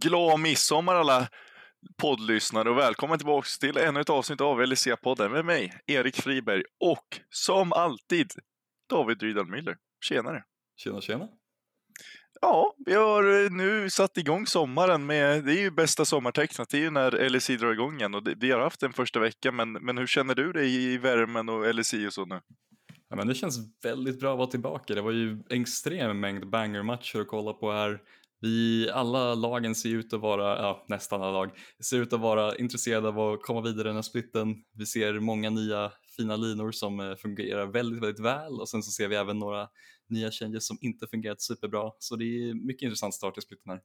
Glad midsommar alla poddlyssnare och välkommen tillbaka till ännu ett avsnitt av LEC-podden med mig, Erik Friberg och som alltid David Rydal Müller. Tjenare! Tjena, tjena! Ja, vi har nu satt igång sommaren med, det är ju bästa sommartecknet, det är ju när LSI drar igång igen och det, vi har haft den första veckan, men, men hur känner du dig i värmen och LSI och så nu? Ja, men det känns väldigt bra att vara tillbaka. Det var ju en extrem mängd banger-matcher att kolla på här. Vi, alla lagen ser ut att vara, ja nästan alla lag, ser ut att vara intresserade av att komma vidare i den här splitten. Vi ser många nya fina linor som eh, fungerar väldigt, väldigt väl och sen så ser vi även några nya changes som inte fungerat superbra. Så det är mycket intressant start i splitten här.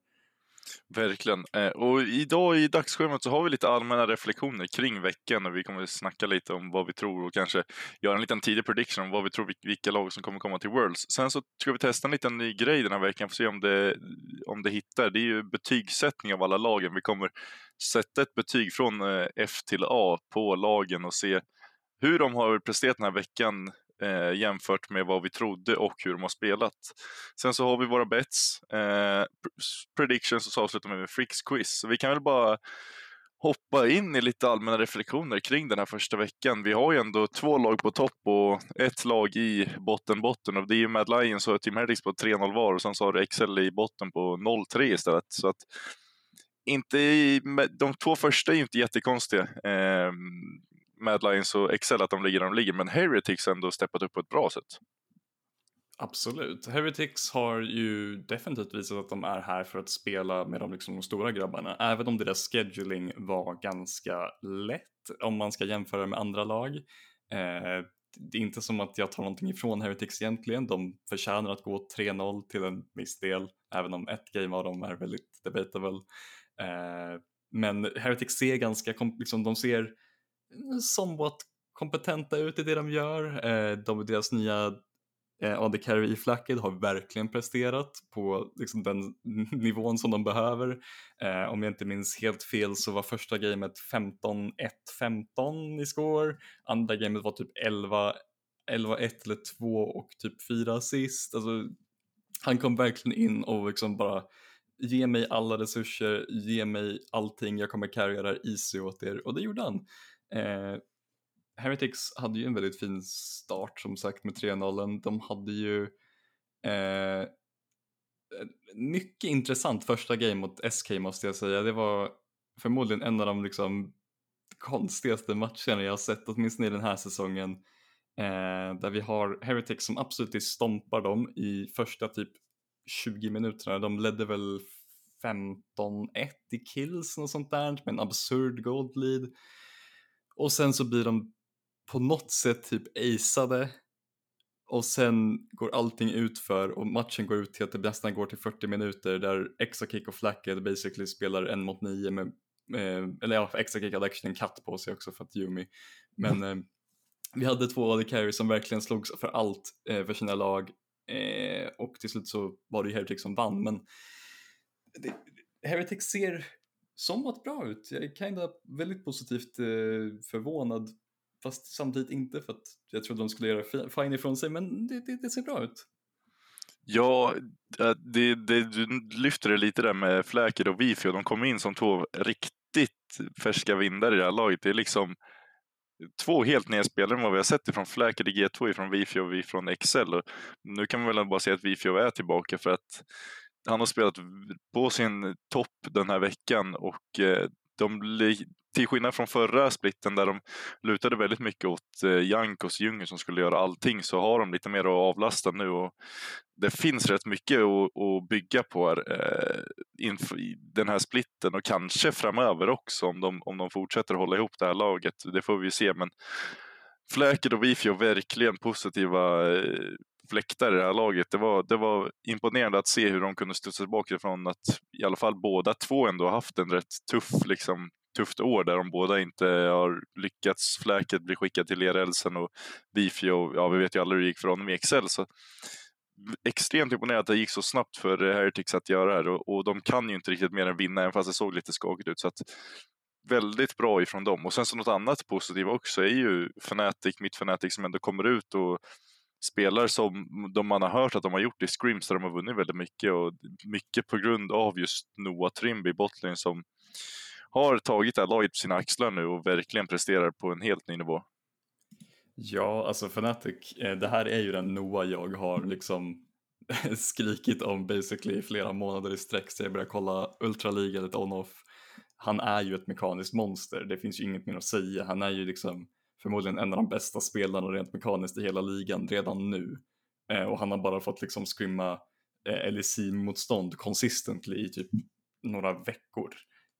Verkligen. Eh, och idag i dagsschemat så har vi lite allmänna reflektioner kring veckan och vi kommer att snacka lite om vad vi tror och kanske göra en liten tidig prediction om vad vi tror vilka lag som kommer komma till Worlds. Sen så ska vi testa en liten ny grej den här veckan för att se om det, om det hittar. Det är ju betygssättning av alla lagen. Vi kommer sätta ett betyg från eh, F till A på lagen och se hur de har presterat den här veckan eh, jämfört med vad vi trodde och hur de har spelat. Sen så har vi våra bets, eh, predictions och så avslutar vi med Fricks quiz. Så vi kan väl bara hoppa in i lite allmänna reflektioner kring den här första veckan. Vi har ju ändå två lag på topp och ett lag i botten-botten och det är ju Mad Lions och Team Heretics på 3-0 var och sen så har du Excel i botten på 0-3 istället. Så att inte i, de två första är ju inte jättekonstiga. Eh, Mad Lions och Excel att de ligger där de ligger, men Heretics har ändå steppat upp på ett bra sätt. Absolut. Heretics har ju definitivt visat att de är här för att spela med de, liksom, de stora grabbarna, även om deras scheduling var ganska lätt om man ska jämföra med andra lag. Eh, det är inte som att jag tar någonting ifrån Heretics egentligen, de förtjänar att gå 3-0 till en viss del, även om ett game av dem är väldigt debatable. Eh, men Heretics ser ganska, liksom, de ser somewhat kompetenta ut i det de gör. Eh, de, deras nya eh, AD Carry i Flacket har verkligen presterat på liksom, den nivån som de behöver. Eh, om jag inte minns helt fel så var första gamet 15-1-15 i score, andra gamet var typ 11 11-1 eller 2 och typ 4 assist. Alltså, han kom verkligen in och liksom bara ge mig alla resurser, ge mig allting, jag kommer carrya det här easy åt er och det gjorde han. Eh, Heretics hade ju en väldigt fin start som sagt med 3-0. De hade ju eh, mycket intressant första game mot SK måste jag säga. Det var förmodligen en av de liksom konstigaste matcherna jag har sett, åtminstone i den här säsongen. Eh, där vi har Heretics som absolut stompar dem i första typ 20 minuterna. De ledde väl 15-1 i kills och sånt där med en absurd gold lead. Och sen så blir de på något sätt typ aceade. Och sen går allting ut för och matchen går ut till att det nästan går till 40 minuter där Exakick och Flacked basically spelar en mot nio med, eh, eller ja, Exakick hade actually en katt på sig också för att Yumi. Men eh, vi hade två AD carry som verkligen slogs för allt eh, för sina lag. Eh, och till slut så var det ju Heretics som vann men det, Heretics ser somewhat bra ut. Jag är kinda väldigt positivt eh, förvånad fast samtidigt inte för att jag trodde de skulle göra fine ifrån sig men det, det, det ser bra ut. Ja, eh, det, det, du lyfter det lite där med Fläker och Vifio. De kommer in som två riktigt färska vindar i det här laget. Det är liksom två helt nya spelare än vad vi har sett ifrån Fläker i G2, ifrån Vifio och ifrån Excel. Och nu kan man väl bara säga att Vifio är tillbaka för att han har spelat på sin topp den här veckan och eh, de, till skillnad från förra splitten där de lutade väldigt mycket åt eh, Jankos Junger som skulle göra allting så har de lite mer att avlasta nu och det finns rätt mycket att, bygga på här, eh, inför den här splitten och kanske framöver också om de, om de fortsätter hålla ihop det här laget. Det får vi se men Fläker och Vifio verkligen positiva eh, fläktar i det här laget. Det var, det var imponerande att se hur de kunde studsa tillbaka ifrån att i alla fall båda två ändå haft en rätt tuff, liksom, tufft år där de båda inte har lyckats. Fläket blir skickad till Lerelsen och Bifio, ja vi vet ju alla hur det gick för honom i Excel. Så extremt imponerande att det gick så snabbt för Heretics att göra det här och, och de kan ju inte riktigt mer än vinna även fast det såg lite skakigt ut. Så att, väldigt bra ifrån dem. Och sen så något annat positivt också är ju Fnatic, mitt Fnatic som ändå kommer ut och Spelare som de man har hört att de har gjort i scrims där de har vunnit väldigt mycket och mycket på grund av just Noah Trimby, botlane som har tagit det här laget på sina axlar nu och verkligen presterar på en helt ny nivå. Ja, alltså Fnatic, eh, det här är ju den Noah jag har liksom skrikit om basically i flera månader i sträck så jag börjar kolla Ultraliga lite on-off. Han är ju ett mekaniskt monster, det finns ju inget mer att säga. Han är ju liksom förmodligen en av de bästa spelarna rent mekaniskt i hela ligan redan nu. Eh, och han har bara fått liksom skrimma eh, LEC-motstånd consistently i typ några veckor.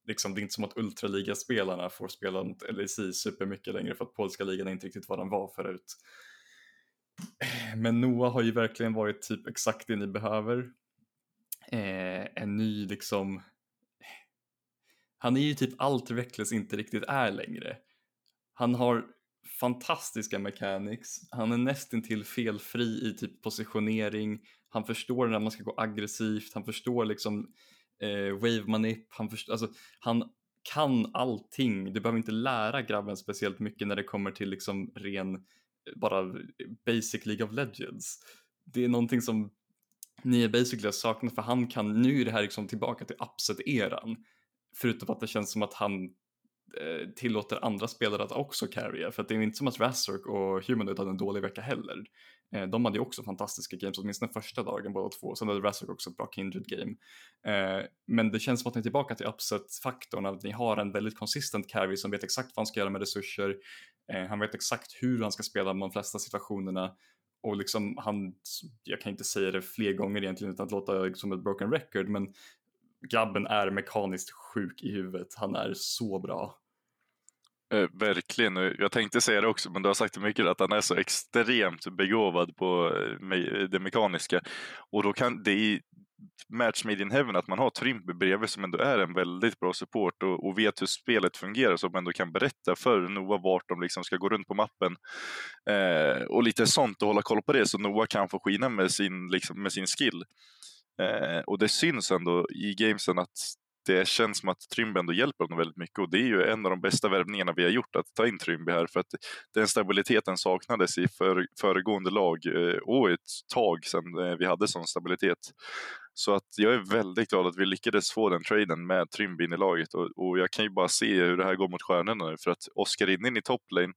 Liksom, det är inte som att ultraligaspelarna får spela mot LEC supermycket längre för att polska ligan är inte riktigt vad den var förut. Eh, men Noah har ju verkligen varit typ exakt det ni behöver. Eh, en ny liksom han är ju typ allt Reckless inte riktigt är längre. Han har fantastiska mechanics, han är nästintill felfri i typ positionering, han förstår när man ska gå aggressivt, han förstår liksom eh, wave manip, han, förstår, alltså, han kan allting. Du behöver inte lära grabben speciellt mycket när det kommer till liksom ren, bara basic League of Legends. Det är någonting som ni är basically har saknat för han kan, nu är det här liksom tillbaka till upset-eran. Förutom att det känns som att han Eh, tillåter andra spelare att också carrya för att det är inte som att Razork och Humanoid hade en dålig vecka heller. Eh, de hade ju också fantastiska games, åtminstone första dagen båda två. Sen hade Razork också ett bra Kindred game. Eh, men det känns som att ni är tillbaka till upset-faktorn, att ni har en väldigt konsistent carry som vet exakt vad han ska göra med resurser. Han vet exakt hur han ska spela de flesta situationerna och liksom han, jag kan inte säga det fler gånger egentligen utan att låta som ett broken record, men grabben är mekaniskt sjuk i huvudet. Han är så bra. Eh, verkligen. Jag tänkte säga det också, men du har sagt det mycket att han är så extremt begåvad på eh, det mekaniska. Och då kan det i match made in heaven att man har Trimby bredvid som ändå är en väldigt bra support och, och, vet hur spelet fungerar som ändå kan berätta för Noah vart de liksom ska gå runt på mappen. Eh, och lite sånt och hålla koll på det så Noah kan få skina med sin, liksom, med sin skill. Eh, och det syns ändå i gamesen att det känns som att Trymby ändå hjälper honom väldigt mycket. Och det är ju en av de bästa värvningarna vi har gjort att ta in Trymby här. För att den stabiliteten saknades i för, föregående lag eh, och ett tag sedan eh, vi hade sån stabilitet. Så att jag är väldigt glad att vi lyckades få den traden med Trymby in i laget. Och, och jag kan ju bara se hur det här går mot stjärnorna nu. För att Oskar in i topplane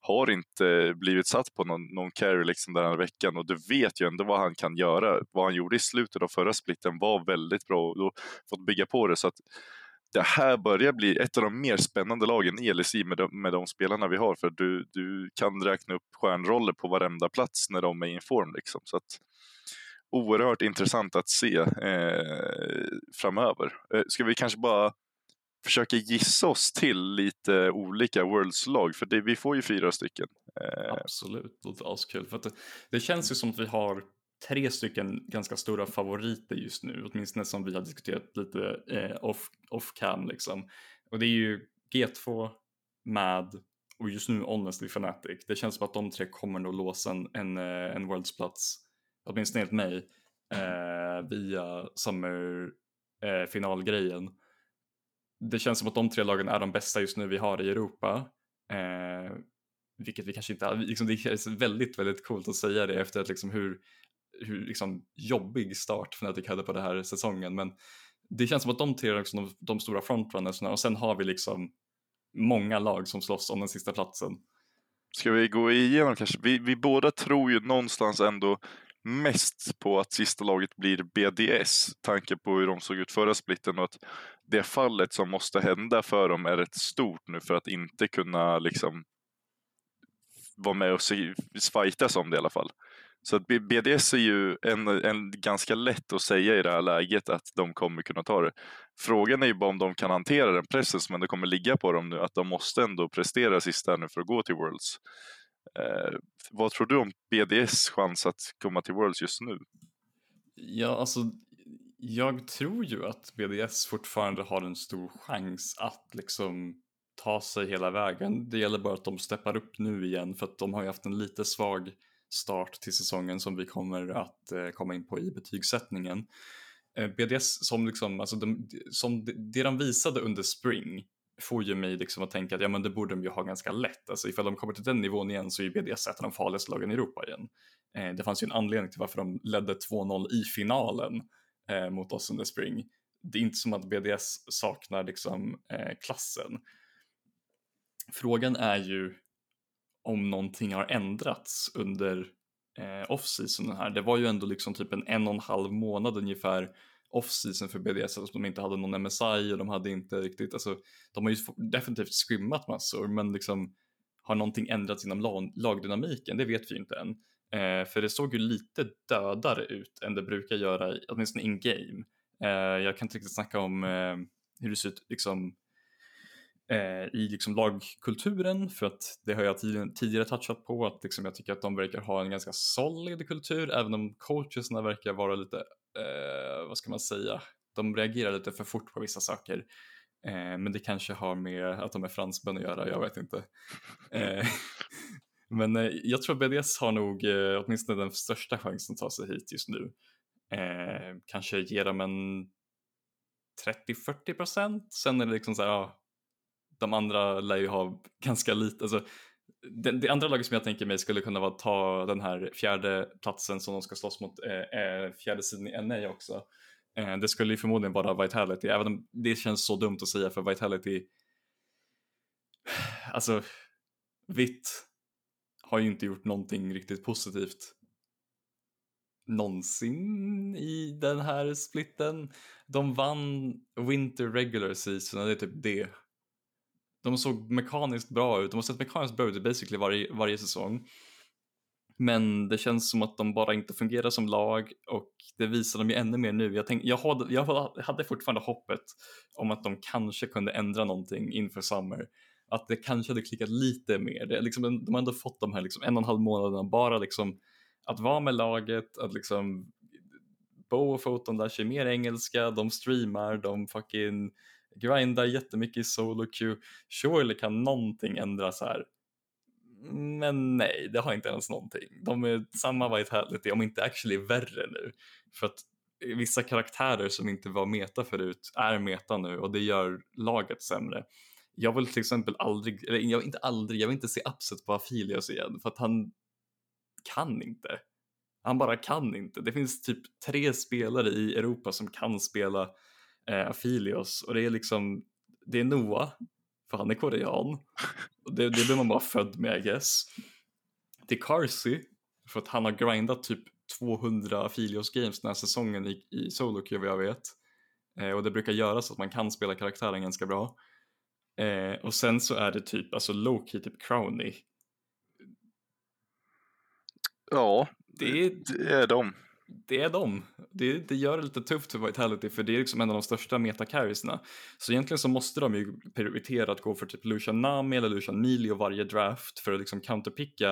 har inte blivit satt på någon, någon carry liksom den här veckan och du vet ju ändå vad han kan göra. Vad han gjorde i slutet av förra splitten var väldigt bra och då fått bygga på det så att det här börjar bli ett av de mer spännande lagen i LSI med de, med de spelarna vi har för du, du kan räkna upp stjärnroller på varenda plats när de är i form liksom. Så att, oerhört intressant att se eh, framöver. Eh, ska vi kanske bara försöka gissa oss till lite olika Worlds-lag, för det, vi får ju fyra stycken. Eh, Absolut, det låter askul. För det, det känns ju som att vi har tre stycken ganska stora favoriter just nu, åtminstone som vi har diskuterat lite eh, off, off cam liksom. Och det är ju G2, MAD och just nu Honestly Fnatic. Det känns som att de tre kommer nog låsa en, en, eh, en Worlds-plats, åtminstone enligt mig, eh, via Summer eh, finalgrejen det känns som att de tre lagen är de bästa just nu vi har i Europa. Eh, vilket vi kanske inte, liksom det känns väldigt, väldigt coolt att säga det efter att liksom hur, hur liksom jobbig start Fnatic hade på den här säsongen. Men det känns som att de tre är liksom de, de stora frontrunnersna och sen har vi liksom många lag som slåss om den sista platsen. Ska vi gå igenom kanske? Vi, vi båda tror ju någonstans ändå mest på att sista laget blir BDS, tanke på hur de såg ut förra splitten och att det fallet som måste hända för dem är rätt stort nu för att inte kunna liksom vara med och fightas om det i alla fall. Så att BDS är ju en, en ganska lätt att säga i det här läget att de kommer kunna ta det. Frågan är ju bara om de kan hantera den pressen som ändå kommer ligga på dem nu, att de måste ändå prestera sista nu för att gå till Worlds. Eh, vad tror du om BDS chans att komma till Worlds just nu? Ja, alltså jag tror ju att BDS fortfarande har en stor chans att liksom ta sig hela vägen. Det gäller bara att de steppar upp nu igen för att de har ju haft en lite svag start till säsongen som vi kommer att eh, komma in på i betygssättningen. Eh, BDS som liksom, alltså de, som det de visade under spring får ju mig liksom att tänka att ja men det borde de ju ha ganska lätt. Alltså ifall de kommer till den nivån igen så är ju BDS ett av de farligaste lagen i Europa igen. Eh, det fanns ju en anledning till varför de ledde 2-0 i finalen eh, mot oss under Spring. Det är inte som att BDS saknar liksom eh, klassen. Frågan är ju om någonting har ändrats under eh, off-seasonen här. Det var ju ändå liksom typ en en och en halv månad ungefär off-season för BDS, alltså de inte hade någon MSI och de hade inte riktigt, alltså de har ju definitivt skrimmat massor, men liksom har någonting ändrats inom lag, lagdynamiken? Det vet vi inte än. Eh, för det såg ju lite dödare ut än det brukar göra, åtminstone in game. Eh, jag kan inte riktigt snacka om eh, hur det ser ut liksom, eh, i liksom lagkulturen för att det har jag tidigare, tidigare touchat på att liksom jag tycker att de verkar ha en ganska solid kultur även om coacherna verkar vara lite, eh, vad ska man säga, de reagerar lite för fort på vissa saker. Eh, men det kanske har med att de är fransmän att göra, jag vet inte. Eh, men eh, jag tror BDS har nog eh, åtminstone den största chansen att ta sig hit just nu. Eh, kanske ge dem en 30-40 procent. Sen är det liksom så här, ja, de andra lär ju ha ganska lite, alltså det, det, andra laget som jag tänker mig skulle kunna vara ta den här fjärde platsen som de ska slåss mot eh, fjärde sidan i NA också. Eh, det skulle ju förmodligen vara Vitality, även om det känns så dumt att säga för Vitality, alltså vitt har ju inte gjort någonting riktigt positivt någonsin i den här splitten. De vann Winter Regular Season, det är typ det. De såg mekaniskt bra ut, de har sett mekaniskt bra ut basically varje, varje säsong. Men det känns som att de bara inte fungerar som lag och det visar de ju ännu mer nu. Jag, tänk, jag, hade, jag hade fortfarande hoppet om att de kanske kunde ändra någonting inför Summer. Att det kanske hade klickat lite mer. Det, liksom, de har ändå fått de här liksom, en och en halv månaderna bara liksom, att vara med laget, att liksom Bo och Foton lär sig mer engelska, de streamar, de fucking grindar jättemycket i solo queue. Surely kan någonting ändras här men nej, det har inte ens någonting. De är samma vitality, om inte actually värre nu. För att vissa karaktärer som inte var meta förut är meta nu och det gör laget sämre. Jag vill till exempel aldrig, eller jag, inte aldrig, jag vill inte se Upset på Afilios igen för att han kan inte. Han bara kan inte. Det finns typ tre spelare i Europa som kan spela eh, Afilios och det är liksom, det är Noah, för han är korean. Det, det blir man bara född med I guess. Det är Carsey, för att han har grindat typ 200 Afilios games den här säsongen i, i solo vad jag vet. Eh, och det brukar göra så att man kan spela karaktären ganska bra. Eh, och sen så är det typ, alltså Loki, typ Crowny. Ja, det, det är de det är de. Det, det gör det lite tufft för Vitality för det är liksom en av de största metacarriesna. Så egentligen så måste de ju prioritera att gå för typ Lucian Nami eller Lucian Milio varje draft för att liksom counterpicka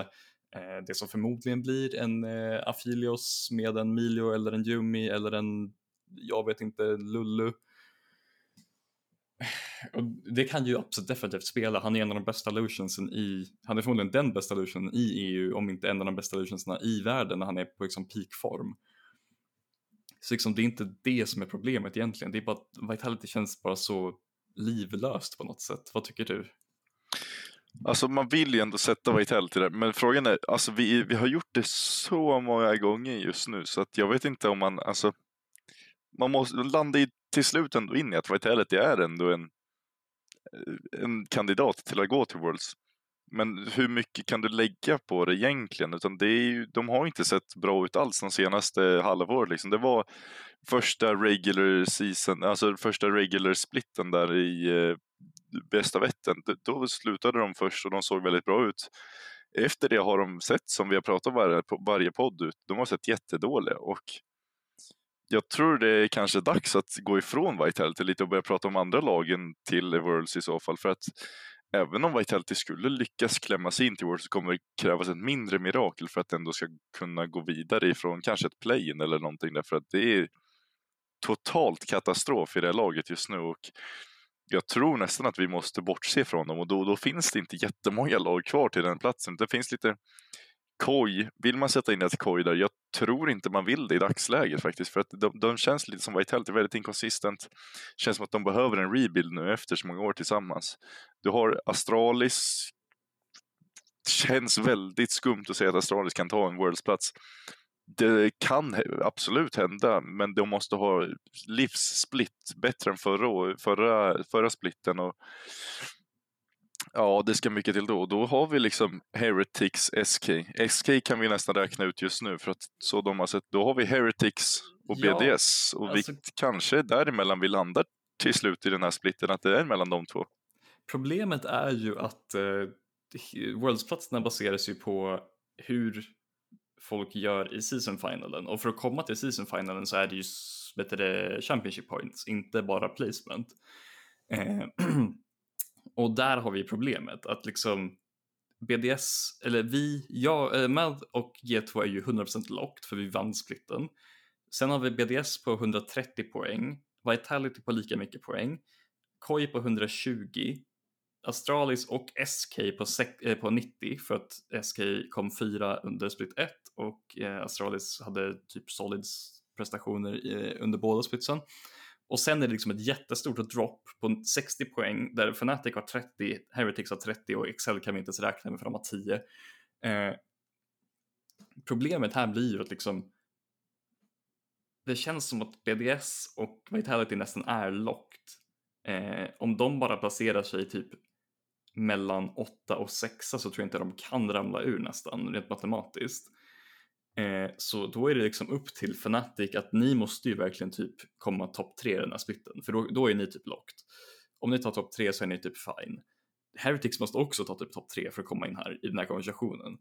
eh, det som förmodligen blir en eh, Afilios med en Milio eller en Yumi eller en, jag vet inte, Lullu. Och det kan ju absolut definitivt spela. Han är en av de bästa illusionsen i, han är förmodligen den bästa illusionen i EU, om inte en av de bästa illusionsna i världen när han är på liksom peakform. Så liksom, det är inte det som är problemet egentligen, det är bara att Vitality känns bara så livlöst på något sätt. Vad tycker du? Alltså man vill ju ändå sätta Vitality där, men frågan är, alltså vi, vi har gjort det så många gånger just nu så att jag vet inte om man, alltså man måste landa i, till slut ändå in i att Vitality är ändå en, eh, en kandidat till att gå till Worlds. Men hur mycket kan du lägga på det egentligen? Utan det är ju, de har inte sett bra ut alls de senaste halvåret. Liksom. Det var första regular season, alltså första regular splitten där i eh, bästa vetten. Då slutade de först och de såg väldigt bra ut. Efter det har de sett, som vi har pratat om varje, varje podd, ut, de har sett jättedåliga och jag tror det är kanske dags att gå ifrån Vitality lite och börja prata om andra lagen till Worlds i så fall. För att även om Vitality skulle lyckas klämma sig in till Worlds så kommer det krävas ett mindre mirakel för att ändå ska kunna gå vidare ifrån kanske ett play-in eller någonting därför att det är totalt katastrof i det här laget just nu och jag tror nästan att vi måste bortse från dem och då, då finns det inte jättemånga lag kvar till den platsen. Det finns lite Koj, vill man sätta in ett Koj där? Jag tror inte man vill det i dagsläget faktiskt, för att de, de känns lite som Vitality, väldigt inkonsistent. Känns som att de behöver en rebuild nu efter så många år tillsammans. Du har Astralis, känns väldigt skumt att säga att Astralis kan ta en Worlds-plats. Det kan absolut hända, men de måste ha livssplit bättre än förra, förra, förra splitten. Och Ja, det ska mycket till då. Då har vi liksom Heretics SK. SK kan vi nästan räkna ut just nu för att så de har sett. Då har vi Heretics och BDS ja, och alltså... vi kanske däremellan vi landar till slut i den här splitten, att det är mellan de två. Problemet är ju att eh, Worldsplatserna baseras ju på hur folk gör i season finalen och för att komma till season finalen så är det ju bättre Championship points, inte bara placement. Eh, Och där har vi problemet att liksom BDS, eller vi, jag, eh, Mad och G2 är ju 100% locked för vi vann splitten. Sen har vi BDS på 130 poäng, Vitality på lika mycket poäng, Koi på 120, Astralis och SK på, eh, på 90 för att SK kom fyra under split 1 och eh, Astralis hade typ solids prestationer eh, under båda splitsen. Och sen är det liksom ett jättestort drop på 60 poäng där Fnatic har 30, Heretics har 30 och Excel kan vi inte ens räkna med för de har 10. Eh, problemet här blir ju att liksom det känns som att BDS och Vitality nästan är locked. Eh, om de bara placerar sig typ mellan 8 och 6 så tror jag inte de kan ramla ur nästan rent matematiskt. Eh, så då är det liksom upp till Fnatic att ni måste ju verkligen typ komma topp tre i den här splitten, för då, då är ni typ locked. Om ni tar topp tre så är ni typ fine. Heretics måste också ta typ topp tre för att komma in här i den här konversationen.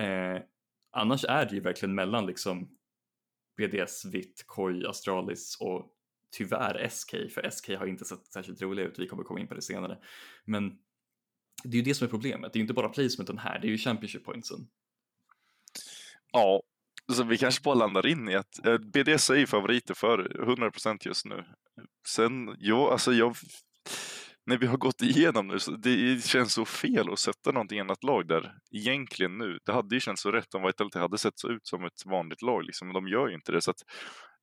Eh, annars är det ju verkligen mellan liksom BDS, Vitt, Koi, Astralis och tyvärr SK, för SK har inte sett särskilt roliga ut, vi kommer komma in på det senare. Men det är ju det som är problemet, det är ju inte bara placementen här, det är ju Championship pointsen. Ja, så vi kanske bara landar in i att eh, BDSA BDS är favoriter för 100% just nu. Sen, ja, alltså jag, när vi har gått igenom nu, så det känns så fel att sätta någonting annat lag där egentligen nu. Det hade ju känts så rätt om Vitality hade sett så ut som ett vanligt lag, liksom, men de gör ju inte det. Så att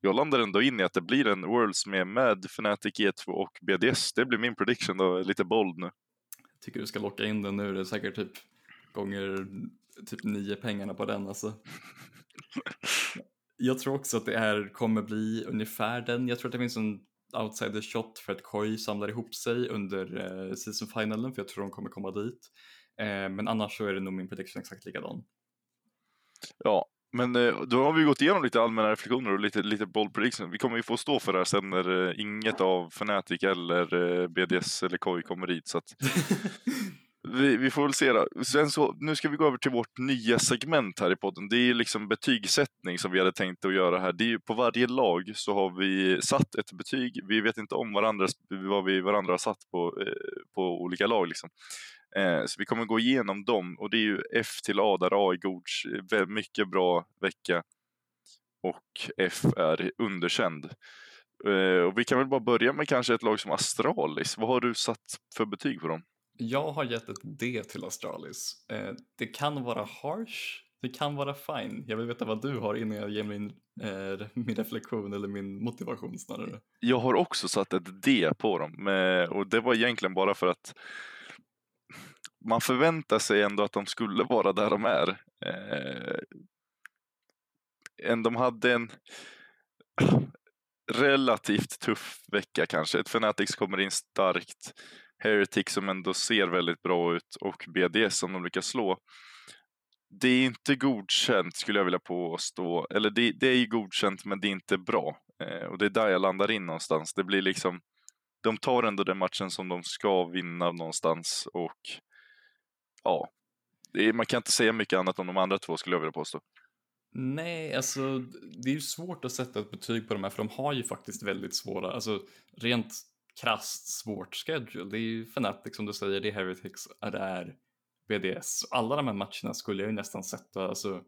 jag landar ändå in i att det blir en Worlds med, med Fnatic, E2 och BDS. Det blir min prediction då, lite bold nu. Jag tycker du ska locka in den nu, det är säkert typ gånger typ nio pengarna på den alltså. jag tror också att det är, kommer bli ungefär den. Jag tror att det finns en outsider shot för att Koi samlar ihop sig under eh, season finalen för jag tror de kommer komma dit. Eh, men annars så är det nog min prediction exakt likadan. Ja, men eh, då har vi gått igenom lite allmänna reflektioner och lite, lite bold prediction. Vi kommer ju få stå för det här sen när eh, inget av Fnatic eller eh, BDS eller Koi kommer hit. Så att vi, vi, får väl se då. Sen så, nu ska vi gå över till vårt nya segment här i podden. Det är liksom betygssättning som vi hade tänkt att göra här. Det är ju, på varje lag så har vi satt ett betyg. Vi vet inte om varandra, vad vi varandra har satt på, eh, på olika lag. Liksom. Eh, så vi kommer gå igenom dem och det är ju F till A där A är god, mycket bra vecka och F är underkänd. Eh, och vi kan väl bara börja med kanske ett lag som Astralis. Vad har du satt för betyg på dem? Jag har gett ett D till Astralis. Eh, det kan vara harsh, det kan vara fine. Jag vill veta vad du har innan jag ger min, eh, min reflektion eller min motivation snarare. Jag har också satt ett D på dem eh, och det var egentligen bara för att man förväntar sig ändå att de skulle vara där de är. Eh, de hade en relativt tuff vecka kanske. Ett Fanatics kommer in starkt. Heretic som ändå ser väldigt bra ut och BDS som de lyckas slå. Det är inte godkänt skulle jag vilja påstå. Eller det, det är ju godkänt men det är inte bra. Eh, och det är där jag landar in någonstans. Det blir liksom, de tar ändå den matchen som de ska vinna någonstans och ja, är, man kan inte säga mycket annat om de andra två skulle jag vilja påstå. Nej, alltså det är ju svårt att sätta ett betyg på de här för de har ju faktiskt väldigt svåra, alltså rent krasst svårt schedule. Det är ju Fnatic som du säger, det är Heretics, det är BDS. Alla de här matcherna skulle jag ju nästan sätta alltså,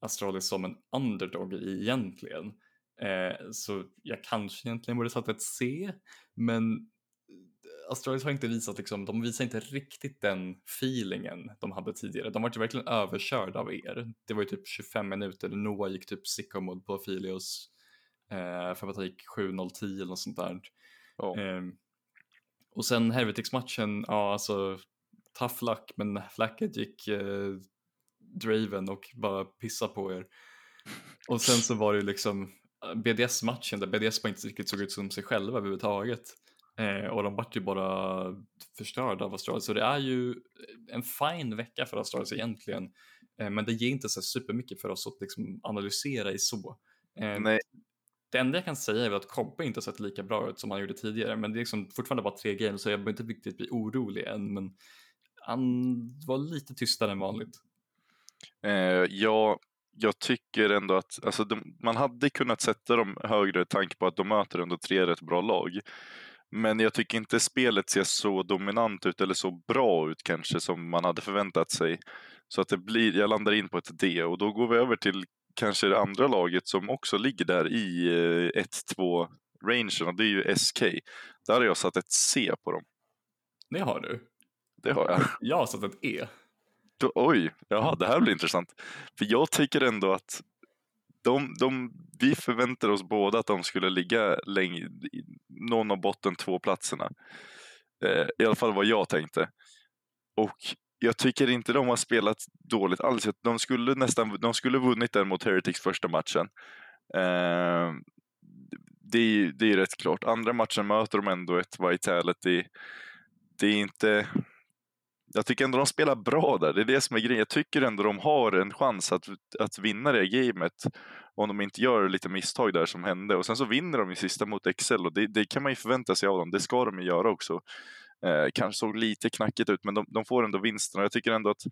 Astralis som en underdog i egentligen. Eh, så jag kanske egentligen borde satt ett C, men eh, Astralis har inte visat, liksom, de visar inte riktigt den feelingen de hade tidigare. De var ju verkligen överkörda av er. Det var ju typ 25 minuter, Noah gick typ sicko mode på Filios eh, för att han gick 7-0-10 eller något sånt där. Ja. Eh, och sen Heretics-matchen, ja alltså tough luck, men Flacket gick eh, Draven och bara pissa på er. Och sen så var det ju liksom BDS-matchen där BDS bara inte riktigt såg ut som sig själva överhuvudtaget. Eh, och de vart ju bara förstörda av Astralis. Så det är ju en fin vecka för Astralis egentligen. Eh, men det ger inte så supermycket för oss att liksom analysera i så. Eh, Nej. Det enda jag kan säga är att Kobbe inte har sett lika bra ut som han gjorde tidigare. Men det är liksom fortfarande bara tre games så jag behöver inte riktigt bli orolig än. Men han var lite tystare än vanligt. Eh, ja, jag tycker ändå att alltså, de, man hade kunnat sätta dem högre tanke på att de möter ändå tre rätt bra lag. Men jag tycker inte spelet ser så dominant ut eller så bra ut kanske som man hade förväntat sig. Så att det blir, jag landar in på ett D och då går vi över till kanske det andra laget som också ligger där i 1-2 eh, rangen och det är ju SK. Där har jag satt ett C på dem. Det har du? Det har jag. Jag har satt ett E. Då, oj, jaha, det här blir intressant. För jag tycker ändå att de, de, vi förväntar oss båda att de skulle ligga länge, någon av botten två platserna. Eh, I alla fall vad jag tänkte. Och jag tycker inte de har spelat dåligt alls. De skulle nästan de skulle vunnit den mot Heretics första matchen. Eh, det, är, det är rätt klart. Andra matchen möter de ändå ett Vitality. Det är inte jag tycker ändå de spelar bra där. Det är det som är grejen. Jag tycker ändå de har en chans att, att vinna det gamet om de inte gör lite misstag där som hände. Och sen så vinner de i sista mot Excel och det, det kan man ju förvänta sig av dem. Det ska de ju göra också. Eh, kanske såg lite knackigt ut men de, de får ändå vinsten jag tycker ändå att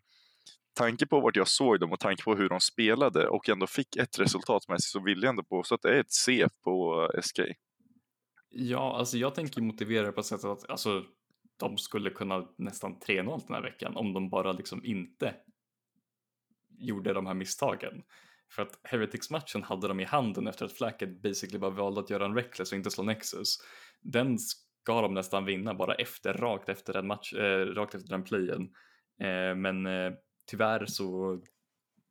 tanke på vart jag såg dem och tanke på hur de spelade och ändå fick ett resultat med sig så vill jag ändå påstå att det är ett C på eh, SK. Ja, alltså jag tänker motivera det på sättet att alltså, de skulle kunna nästan 3-0 den här veckan om de bara liksom inte gjorde de här misstagen. För att Heretics-matchen hade de i handen efter att Flacket basically bara valde att göra en reckless och inte slå Nexus. Den ska de nästan vinna bara efter, rakt efter den match, eh, rakt efter den playen. Eh, men eh, tyvärr så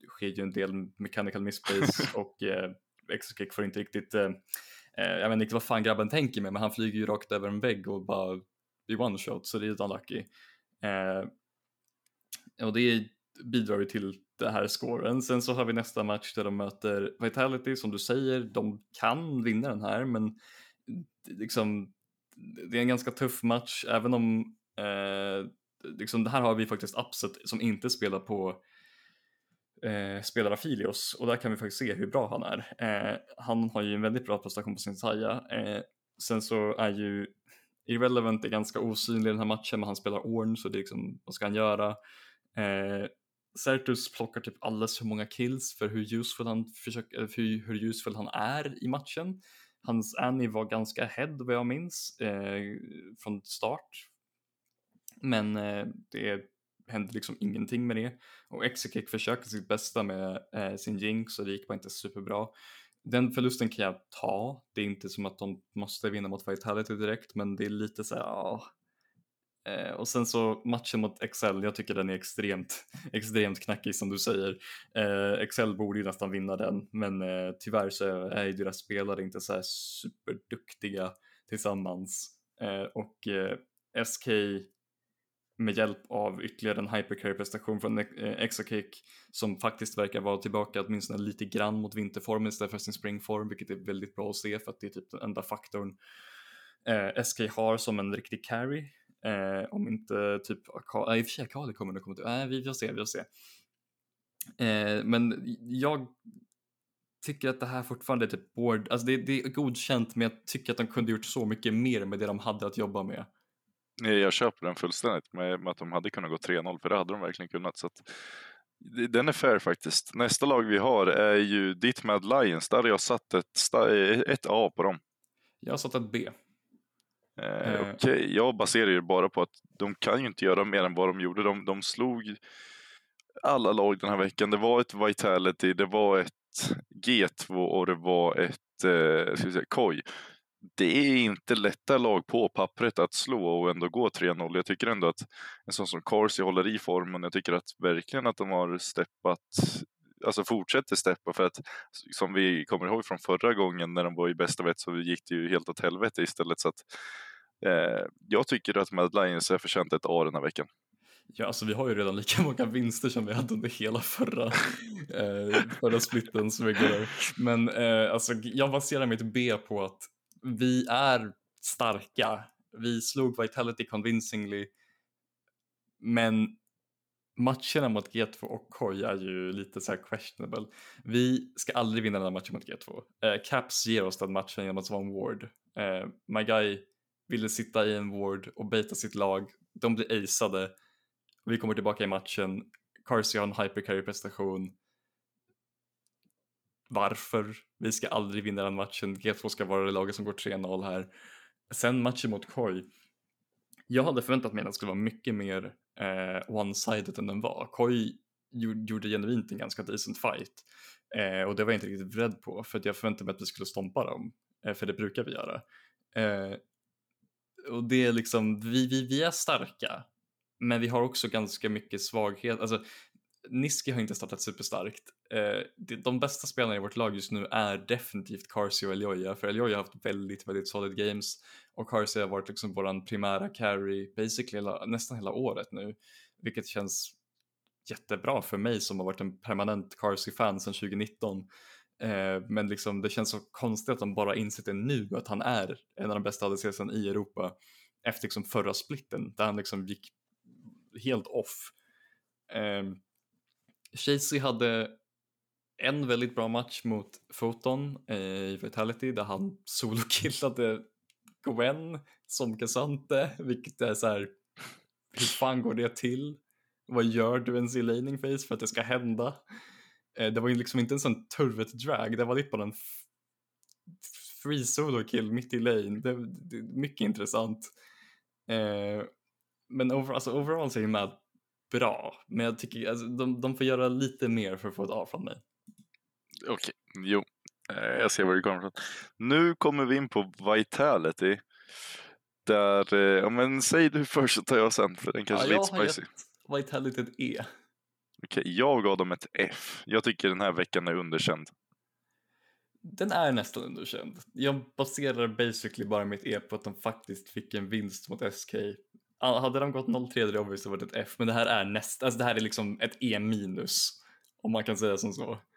sker ju en del mechanical misplays och eh, Exokick får inte riktigt, eh, eh, jag vet inte vad fan grabben tänker med men han flyger ju rakt över en vägg och bara blir one shot så det är lite unlucky. Eh, och det bidrar ju till det här scoren. Sen så har vi nästa match där de möter Vitality som du säger, de kan vinna den här men liksom det är en ganska tuff match även om eh, liksom det här har vi faktiskt Upset som inte spelar på eh, spelar Afilios och där kan vi faktiskt se hur bra han är. Eh, han har ju en väldigt bra prestation på sin Saja. Eh, sen så är ju Irrelevant är ganska osynlig i den här matchen men han spelar Orn så det är liksom, vad ska han göra? Eh, Certus plockar typ alldeles för många kills för hur useful han, försöker, för hur useful han är i matchen. Hans Annie var ganska ahead vad jag minns eh, från start. Men eh, det hände liksom ingenting med det. Och Exekek försökte sitt bästa med eh, sin Jinx och det gick bara inte superbra. Den förlusten kan jag ta. Det är inte som att de måste vinna mot Vitality direkt men det är lite så här, ja. Eh, och sen så matchen mot Excel, jag tycker den är extremt, extremt knackig som du säger. Eh, Excel borde ju nästan vinna den men eh, tyvärr så är ju deras spelare inte så här superduktiga tillsammans. Eh, och eh, SK med hjälp av ytterligare en hypercarry-prestation från eh, Exakick som faktiskt verkar vara tillbaka åtminstone lite grann mot vinterformen istället för sin springform, vilket är väldigt bra att se för att det är typ den enda faktorn eh, SK har som en riktig carry. Eh, om inte typ, i och för sig Akali kommer det komma till, nej vi får se, vi får se. Eh, men jag tycker att det här fortfarande är typ board, alltså det, det är godkänt men jag tycker att de kunde gjort så mycket mer med det de hade att jobba med. Jag köper den fullständigt med, med att de hade kunnat gå 3-0, för det hade de verkligen kunnat. Så att, den är fair faktiskt. Nästa lag vi har är ju ditt Mad Lions. Där har jag satt ett, ett A på dem. Jag har satt ett B. Eh, eh. Okej, okay. jag baserar ju bara på att de kan ju inte göra mer än vad de gjorde. De, de slog alla lag den här veckan. Det var ett Vitality, det var ett G2 och det var ett eh, ska säga, Koi det är inte lätta lag på pappret att slå och ändå gå 3-0. Jag tycker ändå att en sån som Corsi håller i formen. Jag tycker att verkligen att de har steppat, alltså fortsätter steppa för att som vi kommer ihåg från förra gången när de var i bästa vett så gick det ju helt åt helvete istället. Så att, eh, jag tycker att Mad Lions är förtjänt ett A den här veckan. Ja, alltså vi har ju redan lika många vinster som vi hade under hela förra, eh, förra splittens regular. Men eh, alltså, jag baserar mitt B på att vi är starka. Vi slog Vitality convincingly. Men matcherna mot G2 och KOI är ju lite så här questionable. Vi ska aldrig vinna den här matchen mot G2. Eh, Caps ger oss den matchen genom att vara en ward. Eh, My guy ville sitta i en ward och baita sitt lag. De blir aceade. Vi kommer tillbaka i matchen. Carsey har en hypercarry prestation. Varför? Vi ska aldrig vinna den matchen. G2 ska vara det laget som går 3-0 här. Sen matchen mot KOI. Jag hade förväntat mig att den skulle vara mycket mer eh, one-sided än den var. KOI gjorde genuint en ganska decent fight. Eh, och det var jag inte riktigt beredd på för att jag förväntade mig att vi skulle stompa dem. Eh, för det brukar vi göra. Eh, och det är liksom, vi, vi, vi är starka. Men vi har också ganska mycket svaghet. Alltså, Niski har inte startat superstarkt. Eh, de bästa spelarna i vårt lag just nu är definitivt Carsey och Elioja, för Elioja har haft väldigt, väldigt solid games och Carsey har varit liksom våran primära carry basically hela, nästan hela året nu, vilket känns jättebra för mig som har varit en permanent Carsey-fan sedan 2019. Eh, men liksom det känns så konstigt att de bara insett det nu att han är en av de bästa ADCsen i Europa efter liksom förra splitten där han liksom gick helt off. Eh, Chasey hade en väldigt bra match mot Photon eh, i Vitality där han solokillade Gwen som Cassante, vilket är så här, hur fan går det till? Vad gör du ens i laning face för att det ska hända? Eh, det var ju liksom inte en sån turvet drag, det var lite bara en free solo kill mitt i lane. Det, det mycket intressant. Eh, men over, alltså, overall så är Mad bra, men jag tycker alltså, de, de får göra lite mer för att få ett A från mig. Okej, okay. jo, eh, jag ser var det kommer ifrån. Nu kommer vi in på Vitality. Där, eh, ja men säg du först så tar jag sen för den kanske ja, är lite spicy. Vitality ett E. Okej, jag gav dem ett F. Jag tycker den här veckan är underkänd. Den är nästan underkänd. Jag baserar basically bara mitt E på att de faktiskt fick en vinst mot SK. Hade de gått 0-3 hade det obviously varit ett F, men det här är näst, alltså det här är liksom ett E minus. Om man kan säga som så.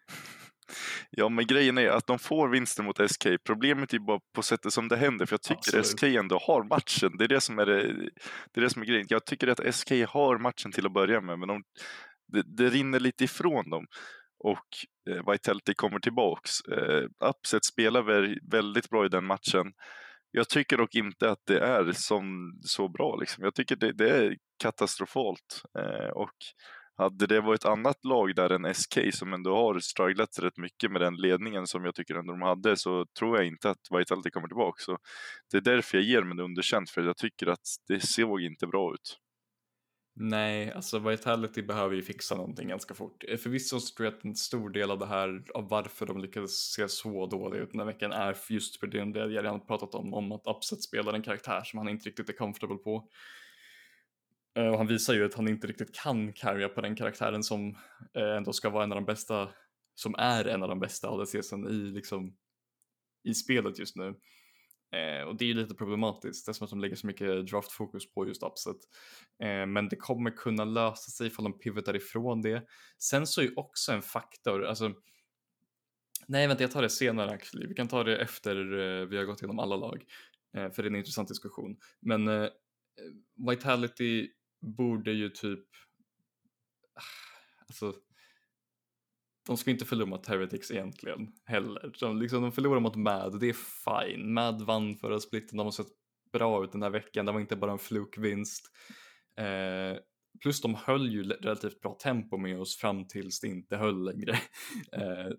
Ja, men grejen är att de får vinsten mot SK. Problemet är bara på sättet som det händer, för jag tycker Absolut. SK ändå har matchen. Det är det som är, det, det är det som är grejen. Jag tycker att SK har matchen till att börja med, men de, det, det rinner lite ifrån dem och eh, Vitality kommer tillbaks. Eh, Upset spelar väldigt bra i den matchen. Jag tycker dock inte att det är som, så bra. Liksom. Jag tycker det, det är katastrofalt. Eh, och hade det varit ett annat lag där än SK som ändå har strugglat rätt mycket med den ledningen som jag tycker ändå de hade så tror jag inte att Vitality kommer tillbaka. Så det är därför jag ger mig det underkänt för jag tycker att det såg inte bra ut. Nej, alltså Vitality behöver ju fixa någonting ganska fort. Eh, förvisso så tror jag att en stor del av det här, av varför de lyckades se så dåliga ut den här veckan är just för det jag redan pratat om, om att Upset spelar en karaktär som han inte riktigt är comfortable på. Eh, och han visar ju att han inte riktigt kan carrya på den karaktären som eh, ändå ska vara en av de bästa, som är en av de bästa ADCsen i, liksom, i spelet just nu. Eh, och det är ju lite problematiskt eftersom att de lägger så mycket draftfokus på just upset. Eh, men det kommer kunna lösa sig ifall de pivotar ifrån det. Sen så är ju också en faktor, alltså Nej vänta jag tar det senare actually. Vi kan ta det efter eh, vi har gått igenom alla lag. Eh, för det är en intressant diskussion. Men eh, eh Vitality borde ju typ ah, alltså de ska inte förlora mot Heretics egentligen heller. De, liksom, de förlorar mot Mad, det är fine. Mad vann förra splitten, de har sett bra ut den här veckan, det var inte bara en flukvinst. Eh, plus de höll ju relativt bra tempo med oss fram tills det inte höll längre. Eh,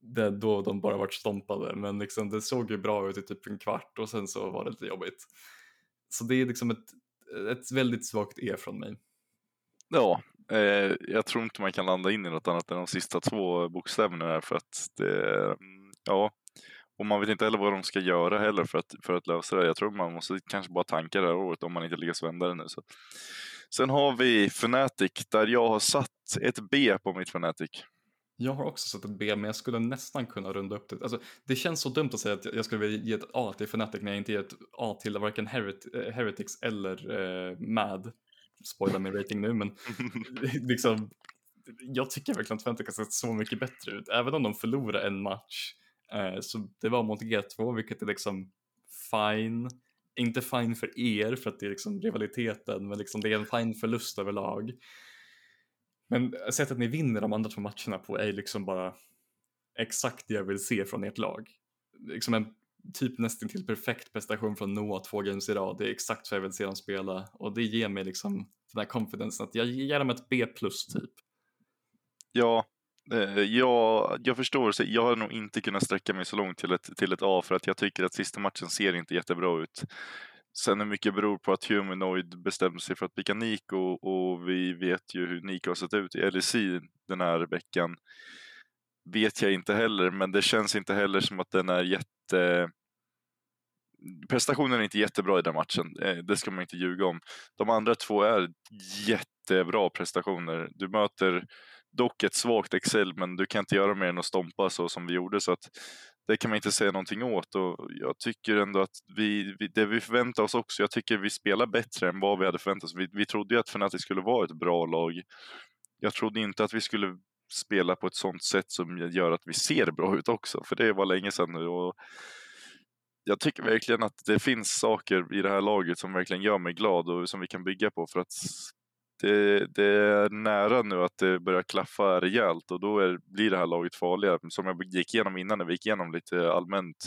det, då de bara vart stompade, men liksom, det såg ju bra ut i typ en kvart och sen så var det lite jobbigt. Så det är liksom ett, ett väldigt svagt E från mig. Ja, Eh, jag tror inte man kan landa in i något annat än de sista två bokstäverna där för att det, mm, ja, och man vet inte heller vad de ska göra heller för att, för att lösa det. Jag tror man måste kanske bara tanka det här året om man inte lyckas vända det nu. Så. Sen har vi Fnatic där jag har satt ett B på mitt Fnatic. Jag har också satt ett B, men jag skulle nästan kunna runda upp det. Alltså, det känns så dumt att säga att jag skulle vilja ge ett A till Fnatic när jag inte ger ett A till varken Heret eh, Heretics eller eh, Mad spoila min rating nu, men liksom, jag tycker verkligen att har sett så mycket bättre ut. Även om de förlorar en match, eh, så det var mot G2, vilket är liksom fine. Inte fine för er, för att det är liksom rivaliteten, men liksom det är en fine förlust överlag. Men sättet ni vinner de andra två matcherna på är liksom bara exakt det jag vill se från ert lag. Liksom en typ nästan till perfekt prestation från Noah två games i rad. Det är exakt så jag vill se dem spela och det ger mig liksom den här confidencen att jag ger dem ett B plus typ. Ja, eh, jag, jag förstår. Jag har nog inte kunnat sträcka mig så långt till ett, till ett A för att jag tycker att sista matchen ser inte jättebra ut. Sen hur mycket beror på att Humanoid bestämde sig för att picka Nico och vi vet ju hur Nico har sett ut i LEC den här veckan. Vet jag inte heller, men det känns inte heller som att den är jätte... Prestationen är inte jättebra i den matchen, eh, det ska man inte ljuga om. De andra två är jättebra prestationer. Du möter dock ett svagt Excel, men du kan inte göra mer än att stompa så som vi gjorde, så att det kan man inte säga någonting åt och jag tycker ändå att vi det vi förväntar oss också, jag tycker vi spelar bättre än vad vi hade förväntat oss. Vi, vi trodde ju att Fnatic skulle vara ett bra lag. Jag trodde inte att vi skulle spela på ett sånt sätt som gör att vi ser bra ut också, för det var länge sedan nu. Och jag tycker verkligen att det finns saker i det här laget som verkligen gör mig glad och som vi kan bygga på för att det, det, är nära nu att det börjar klaffa rejält och då är, blir det här laget farligare. Som jag gick igenom innan, när vi gick igenom lite allmänt.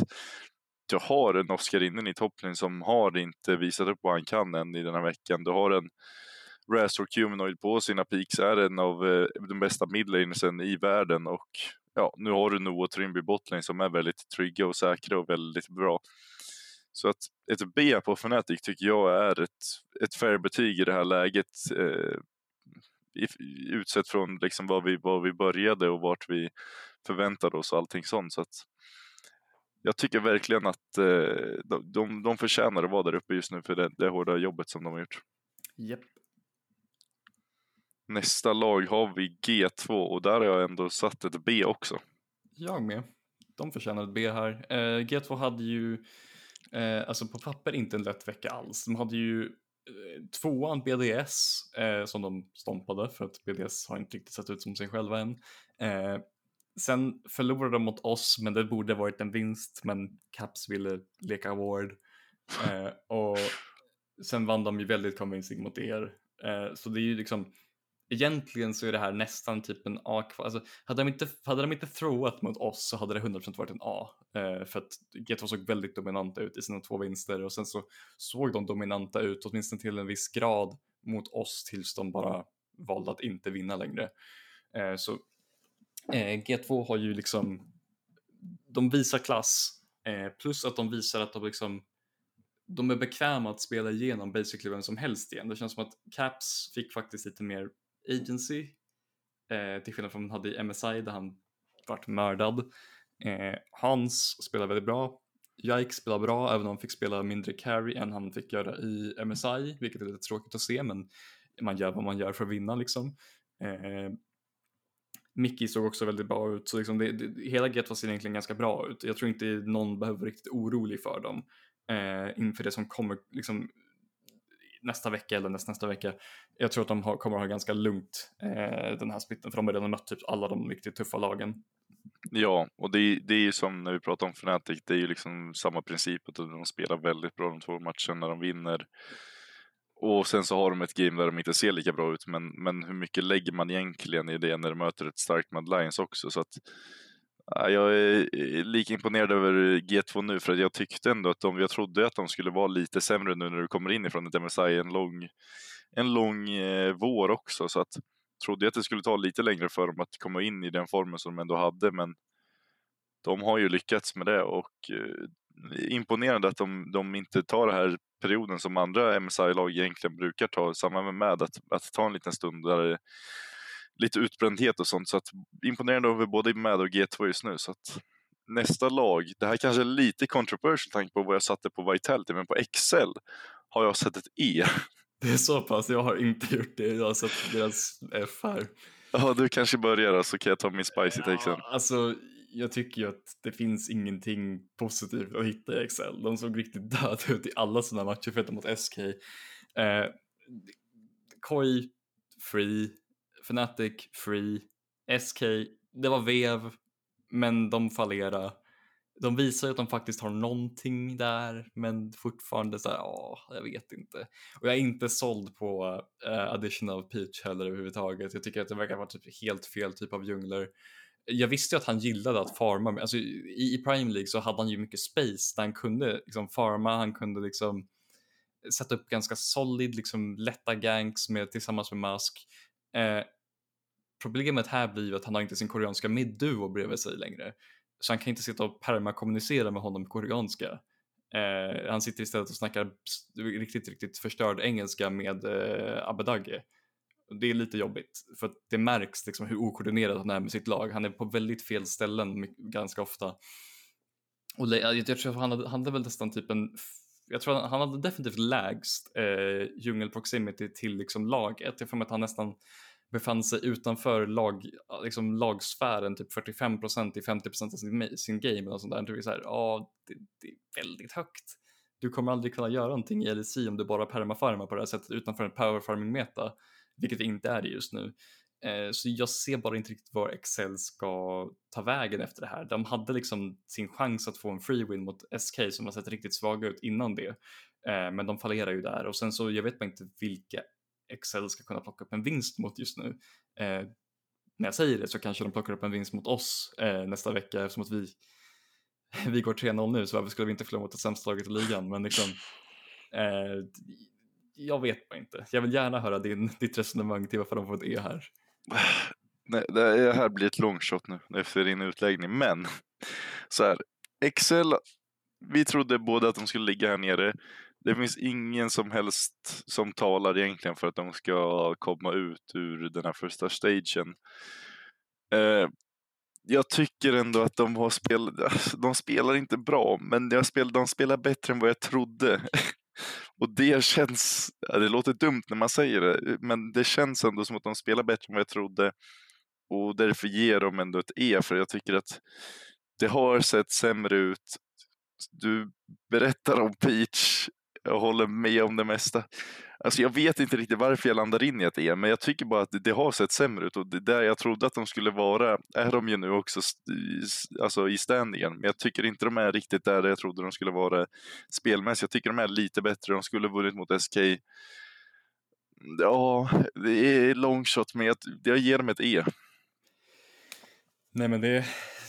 Du har en Oskar Innen i toppen som har inte visat upp vad han kan än i den här veckan. Du har en Razor Humanoid på sina peaks, är en av eh, de bästa midlanesen i världen och ja, nu har du Noah Trimby botlane som är väldigt trygga och säkra och väldigt bra. Så att ett B på Fnatic tycker jag är ett, ett fair betyg i det här läget. Eh, utsett från liksom var, vi, var vi började och vart vi förväntade oss och allting sånt. Så att jag tycker verkligen att eh, de, de, de förtjänar att vara där uppe just nu för det, det hårda jobbet som de har gjort. Yep. Nästa lag har vi G2 och där har jag ändå satt ett B också. Jag med. De förtjänar ett B här. Eh, G2 hade ju Eh, alltså på papper inte en lätt vecka alls. De hade ju eh, tvåan BDS eh, som de stompade för att BDS har inte riktigt sett ut som sig själva än. Eh, sen förlorade de mot oss men det borde varit en vinst men Caps ville leka award. Eh, och sen vann de ju väldigt convincing mot er. Eh, så det är ju liksom egentligen så är det här nästan typ en A. Alltså, hade, de inte, hade de inte throwat mot oss så hade det 100% varit en A. Eh, för att G2 såg väldigt dominanta ut i sina två vinster och sen så såg de dominanta ut åtminstone till en viss grad mot oss tills de bara valde att inte vinna längre. Eh, så eh, G2 har ju liksom, de visar klass eh, plus att de visar att de liksom de är bekväma att spela igenom basically vem som helst igen. Det känns som att Caps fick faktiskt lite mer agency. Eh, till skillnad från han hade i MSI där han vart mördad. Eh, Hans spelar väldigt bra. Jike spelar bra även om han fick spela mindre carry än han fick göra i MSI, vilket är lite tråkigt att se men man gör vad man gör för att vinna liksom. Eh, Mickey såg också väldigt bra ut, så liksom det, det, hela Get ser egentligen ganska bra ut. Jag tror inte någon behöver vara riktigt orolig för dem eh, inför det som kommer liksom, nästa vecka eller nästa, nästa vecka. Jag tror att de har, kommer att ha ganska lugnt eh, den här splitten för de har redan mött typ alla de riktigt tuffa lagen. Ja, och det, det är ju som när vi pratar om Fnatic, det är ju liksom samma princip att de spelar väldigt bra de två matcherna, de vinner. Och sen så har de ett game där de inte ser lika bra ut, men, men hur mycket lägger man egentligen i det när de möter ett starkt Mad Lions också? Så att jag är eh, lika imponerad över G2 nu för att jag tyckte ändå att de, jag trodde att de skulle vara lite sämre nu när du kommer in ifrån ett MSI en lång, en lång eh, vår också. Så att trodde jag att det skulle ta lite längre för dem att komma in i den formen som de ändå hade men de har ju lyckats med det och eh, imponerande att de, de inte tar den här perioden som andra MSI-lag egentligen brukar ta, samma med att, att ta en liten stund där lite utbrändhet och sånt. Så att, imponerande över både MAD och G2 just nu. Så att, nästa lag, det här kanske är lite controversial tanke på vad jag satte på Vitality, men på Excel har jag sett ett E. Det är så pass, jag har inte gjort det. Jag har sett deras F här. Ja, du kanske börjar så kan jag ta min spicy take sen. alltså, jag tycker ju att det finns ingenting positivt att hitta i Excel. De såg riktigt döda ut i alla sina matcher förutom mot SK. Eh, Koi, free. Fnatic, free. SK, det var vev, men de fallerade. De visar ju att de faktiskt har någonting där, men fortfarande så här, ja, jag vet inte. Och jag är inte såld på uh, addition of Peach heller överhuvudtaget. Jag tycker att det verkar vara typ helt fel typ av djungler. Jag visste ju att han gillade att farma, alltså i, i Prime League så hade han ju mycket space där han kunde liksom farma, han kunde liksom sätta upp ganska solid, liksom lätta ganks med, tillsammans med Mask. Eh, problemet här blir ju att han har inte sin koreanska medduo bredvid sig längre. Så han kan inte sitta och permakommunicera med honom på koreanska. Eh, han sitter istället och snackar riktigt, riktigt förstörd engelska med eh, Abedage. Det är lite jobbigt för att det märks liksom hur okoordinerad han är med sitt lag. Han är på väldigt fel ställen ganska ofta. Och jag, jag tror han hade, han hade väl nästan typ en jag tror han hade definitivt lägst eh, djungel proximity till liksom laget. Jag får mig att han nästan befann sig utanför lag, liksom lagsfären typ 45% i 50% av sin, sin game och sånt där. Det är så här, ja, det, det, är väldigt högt. Du kommer aldrig kunna göra någonting i LEC om du bara permafarmar på det här sättet utanför en powerfarming meta, vilket det inte är just nu. Eh, så jag ser bara inte riktigt var Excel ska ta vägen efter det här. De hade liksom sin chans att få en free win mot SK som har sett riktigt svaga ut innan det. Eh, men de fallerar ju där och sen så jag vet bara inte vilka Excel ska kunna plocka upp en vinst mot just nu. Eh, när jag säger det så kanske de plockar upp en vinst mot oss nästa vecka eftersom att vi, vi går 3-0 nu så varför skulle vi inte förlora mot det sämsta laget i ligan? Men liksom, jag vet bara inte. Jag vill gärna höra din, ditt resonemang till varför de får ett E här. Nej, det här blir ett longshot nu efter din utläggning, men så här. Excel, vi trodde båda att de skulle ligga här nere det finns ingen som helst som talar egentligen för att de ska komma ut ur den här första stagen. Eh, jag tycker ändå att de har spelat, de spelar inte bra, men de spelar, de spelar bättre än vad jag trodde. Och det känns, det låter dumt när man säger det, eh, men det känns ändå som att de spelar bättre än vad jag trodde. Och därför ger de ändå ett E, för jag tycker att det har sett sämre ut. Du berättar om Peach jag håller med om det mesta. Alltså jag vet inte riktigt varför jag landar in i ett E, men jag tycker bara att det har sett sämre ut och det där jag trodde att de skulle vara är de ju nu också alltså i standingen. Men jag tycker inte de är riktigt där jag trodde de skulle vara spelmässigt. Jag tycker de är lite bättre. De skulle vunnit mot SK. Ja, det är long shot, men jag, jag ger dem ett E. Nej, men det,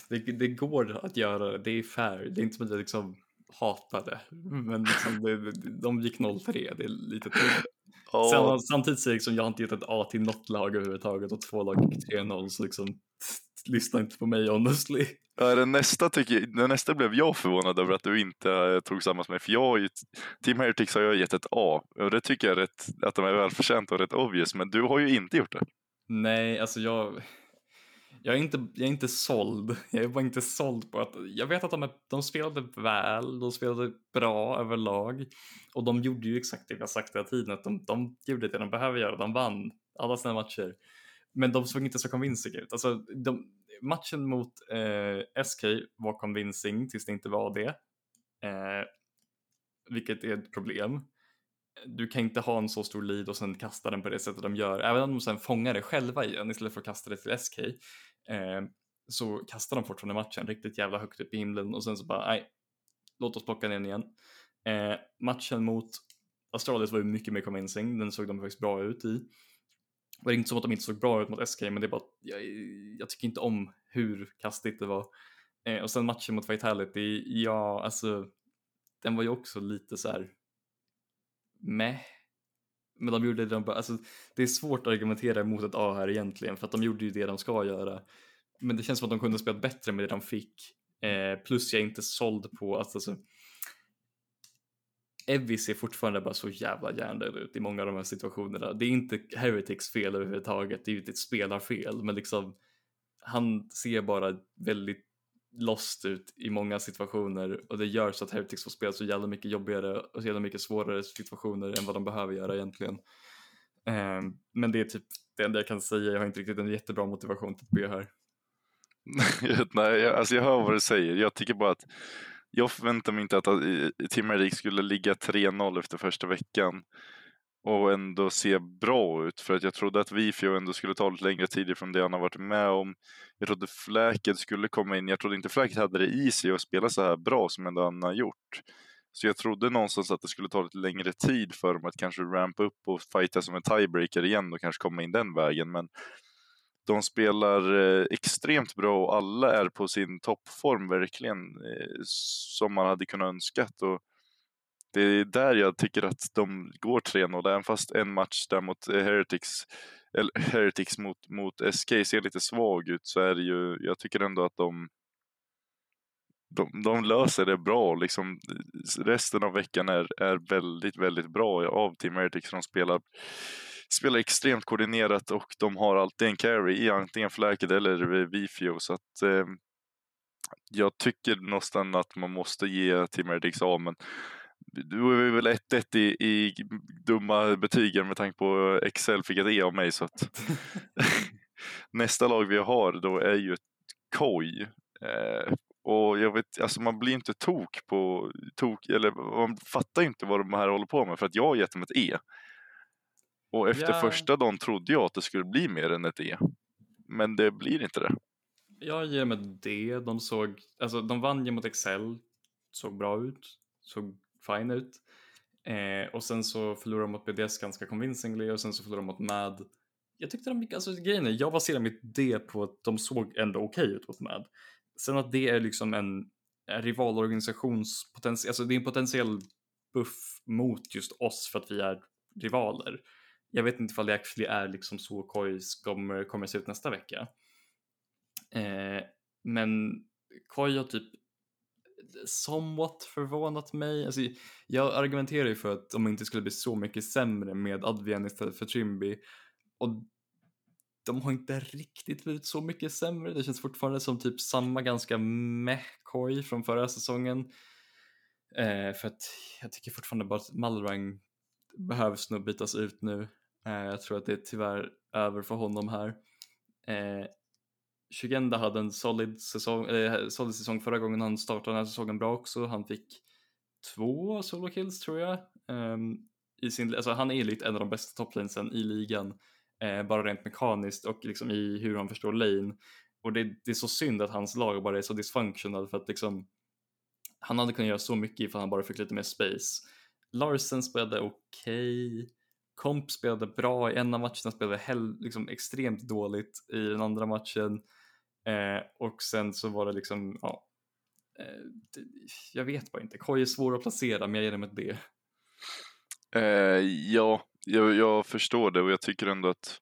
det, det går att göra. Det är fair. Det är inte som att jag liksom hatade. Men liksom det, de gick 0-3, det är lite tufft. Oh. Sen, samtidigt så liksom, jag har inte gett ett A till något lag överhuvudtaget och två lag gick 3-0 så liksom lyssna inte på mig honestly. Ja, den, nästa tycker, den nästa blev jag förvånad över att du inte uh, tog samma som mig. För jag har ju, Team Heretics har jag gett ett A och det tycker jag är rätt, att de är välförtjänta och rätt obvious. Men du har ju inte gjort det. Nej, alltså jag jag är, inte, jag är inte såld. Jag är bara inte såld på att, jag vet att de, är, de spelade väl, de spelade bra överlag och de gjorde ju exakt det vi har sagt hela tiden, att de, de gjorde det de behöver göra, de vann alla sina matcher. Men de såg inte så convincing ut. Alltså, de, matchen mot eh, SK var convincing tills det inte var det. Eh, vilket är ett problem du kan inte ha en så stor lead och sen kasta den på det sättet de gör. Även om de sen fångar det själva igen istället för att kasta det till SK eh, så kastar de fortfarande matchen riktigt jävla högt upp i himlen och sen så bara nej, låt oss plocka ner den igen. Eh, matchen mot Astralis var ju mycket mer convincing, den såg de faktiskt bra ut i. Och det är inte som att de inte såg bra ut mot SK, men det är bara att jag, jag tycker inte om hur kastigt det var. Eh, och sen matchen mot Vitality, ja alltså den var ju också lite så här meh. Men de gjorde det de alltså, det är svårt att argumentera emot ett A här egentligen för att de gjorde ju det de ska göra. Men det känns som att de kunde spela bättre med det de fick. Eh, plus jag är inte såld på att alltså, Evie ser fortfarande bara så jävla hjärndöd ut i många av de här situationerna. Det är inte Heretics fel överhuvudtaget, det är ju ett spelarfel, men liksom han ser bara väldigt lost ut i många situationer och det gör så att Heretics får spela så jävla mycket jobbigare och så jävla mycket svårare situationer än vad de behöver göra egentligen. Um, men det är typ det enda jag kan säga, jag har inte riktigt en jättebra motivation till att be här. Nej, jag, alltså jag hör vad du säger. Jag tycker bara att jag förväntar mig inte att eh, Tim Eric skulle ligga 3-0 efter första veckan och ändå se bra ut. För att jag trodde att Vifio ändå skulle ta lite längre tid ifrån det han har varit med om. Jag trodde Fläket skulle komma in. Jag trodde inte Fläket hade det i sig att spela så här bra som ändå han har gjort. Så jag trodde någonstans att det skulle ta lite längre tid för dem att kanske rampa upp och fighta som en tiebreaker igen och kanske komma in den vägen. Men de spelar eh, extremt bra och alla är på sin toppform verkligen eh, som man hade kunnat önskat. Och det är där jag tycker att de går 3-0, även fast en match där mot eh, Heretics, eller Heretics mot, mot SK ser lite svag ut så är det ju, jag tycker ändå att de de, de löser det bra. Liksom, resten av veckan är, är väldigt, väldigt bra av Team Heretics. De spelar, spelar extremt koordinerat och de har alltid en carry i antingen flacket eller Vifio. Så att, eh, jag tycker nästan att man måste ge Team Heretics A, men du är väl 1-1 i, i dumma betygen med tanke på Excel fick ett E av mig. Så att nästa lag vi har då är ju KOI. Eh, och jag vet, alltså man blir inte tok på, tok, eller man fattar inte vad de här håller på med för att jag har gett dem ett E. Och efter ja. första dagen trodde jag att det skulle bli mer än ett E. Men det blir inte det. Jag ger dem ett D. De såg, alltså de vann ju mot Excel, såg bra ut, såg fine ut. Eh, och sen så förlorade de mot BDS ganska convincingly och sen så förlorade de mot MAD. Jag tyckte de gick, alltså grejen är, jag baserar mitt D på att de såg ändå okej okay ut mot MAD. Sen att det är liksom en, en rivalorganisations potential, alltså det är en potentiell buff mot just oss för att vi är rivaler. Jag vet inte ifall det actually är liksom så Kois kommer, kommer se ut nästa vecka. Eh, men Koi har typ somewhat förvånat mig. Alltså, jag argumenterar ju för att de inte skulle bli så mycket sämre med Advian istället för Trimby. Och de har inte riktigt blivit så mycket sämre. Det känns fortfarande som typ samma ganska meh-koj från förra säsongen. Eh, för att jag tycker fortfarande bara att Malrang behövs nog bytas ut nu. Eh, jag tror att det är tyvärr över för honom här. Eh, Shugenda hade en solid säsong, eh, solid säsong förra gången han startade den här säsongen bra också. Han fick två solo kills tror jag. Um, i sin, alltså han är lite en av de bästa toplanesen i ligan eh, bara rent mekaniskt och liksom i hur han förstår lane. Och det, det, är så synd att hans lag bara är så dysfunctional för att liksom han hade kunnat göra så mycket ifall han bara fick lite mer space. Larsen spelade okej. Okay. Komp spelade bra i ena matchen, spelade hell, liksom extremt dåligt i den andra matchen. Eh, och sen så var det liksom, ja, eh, det, jag vet bara inte. Koi är svår att placera men jag ger dem ett B. Eh, ja, jag, jag, förstår det och jag tycker ändå att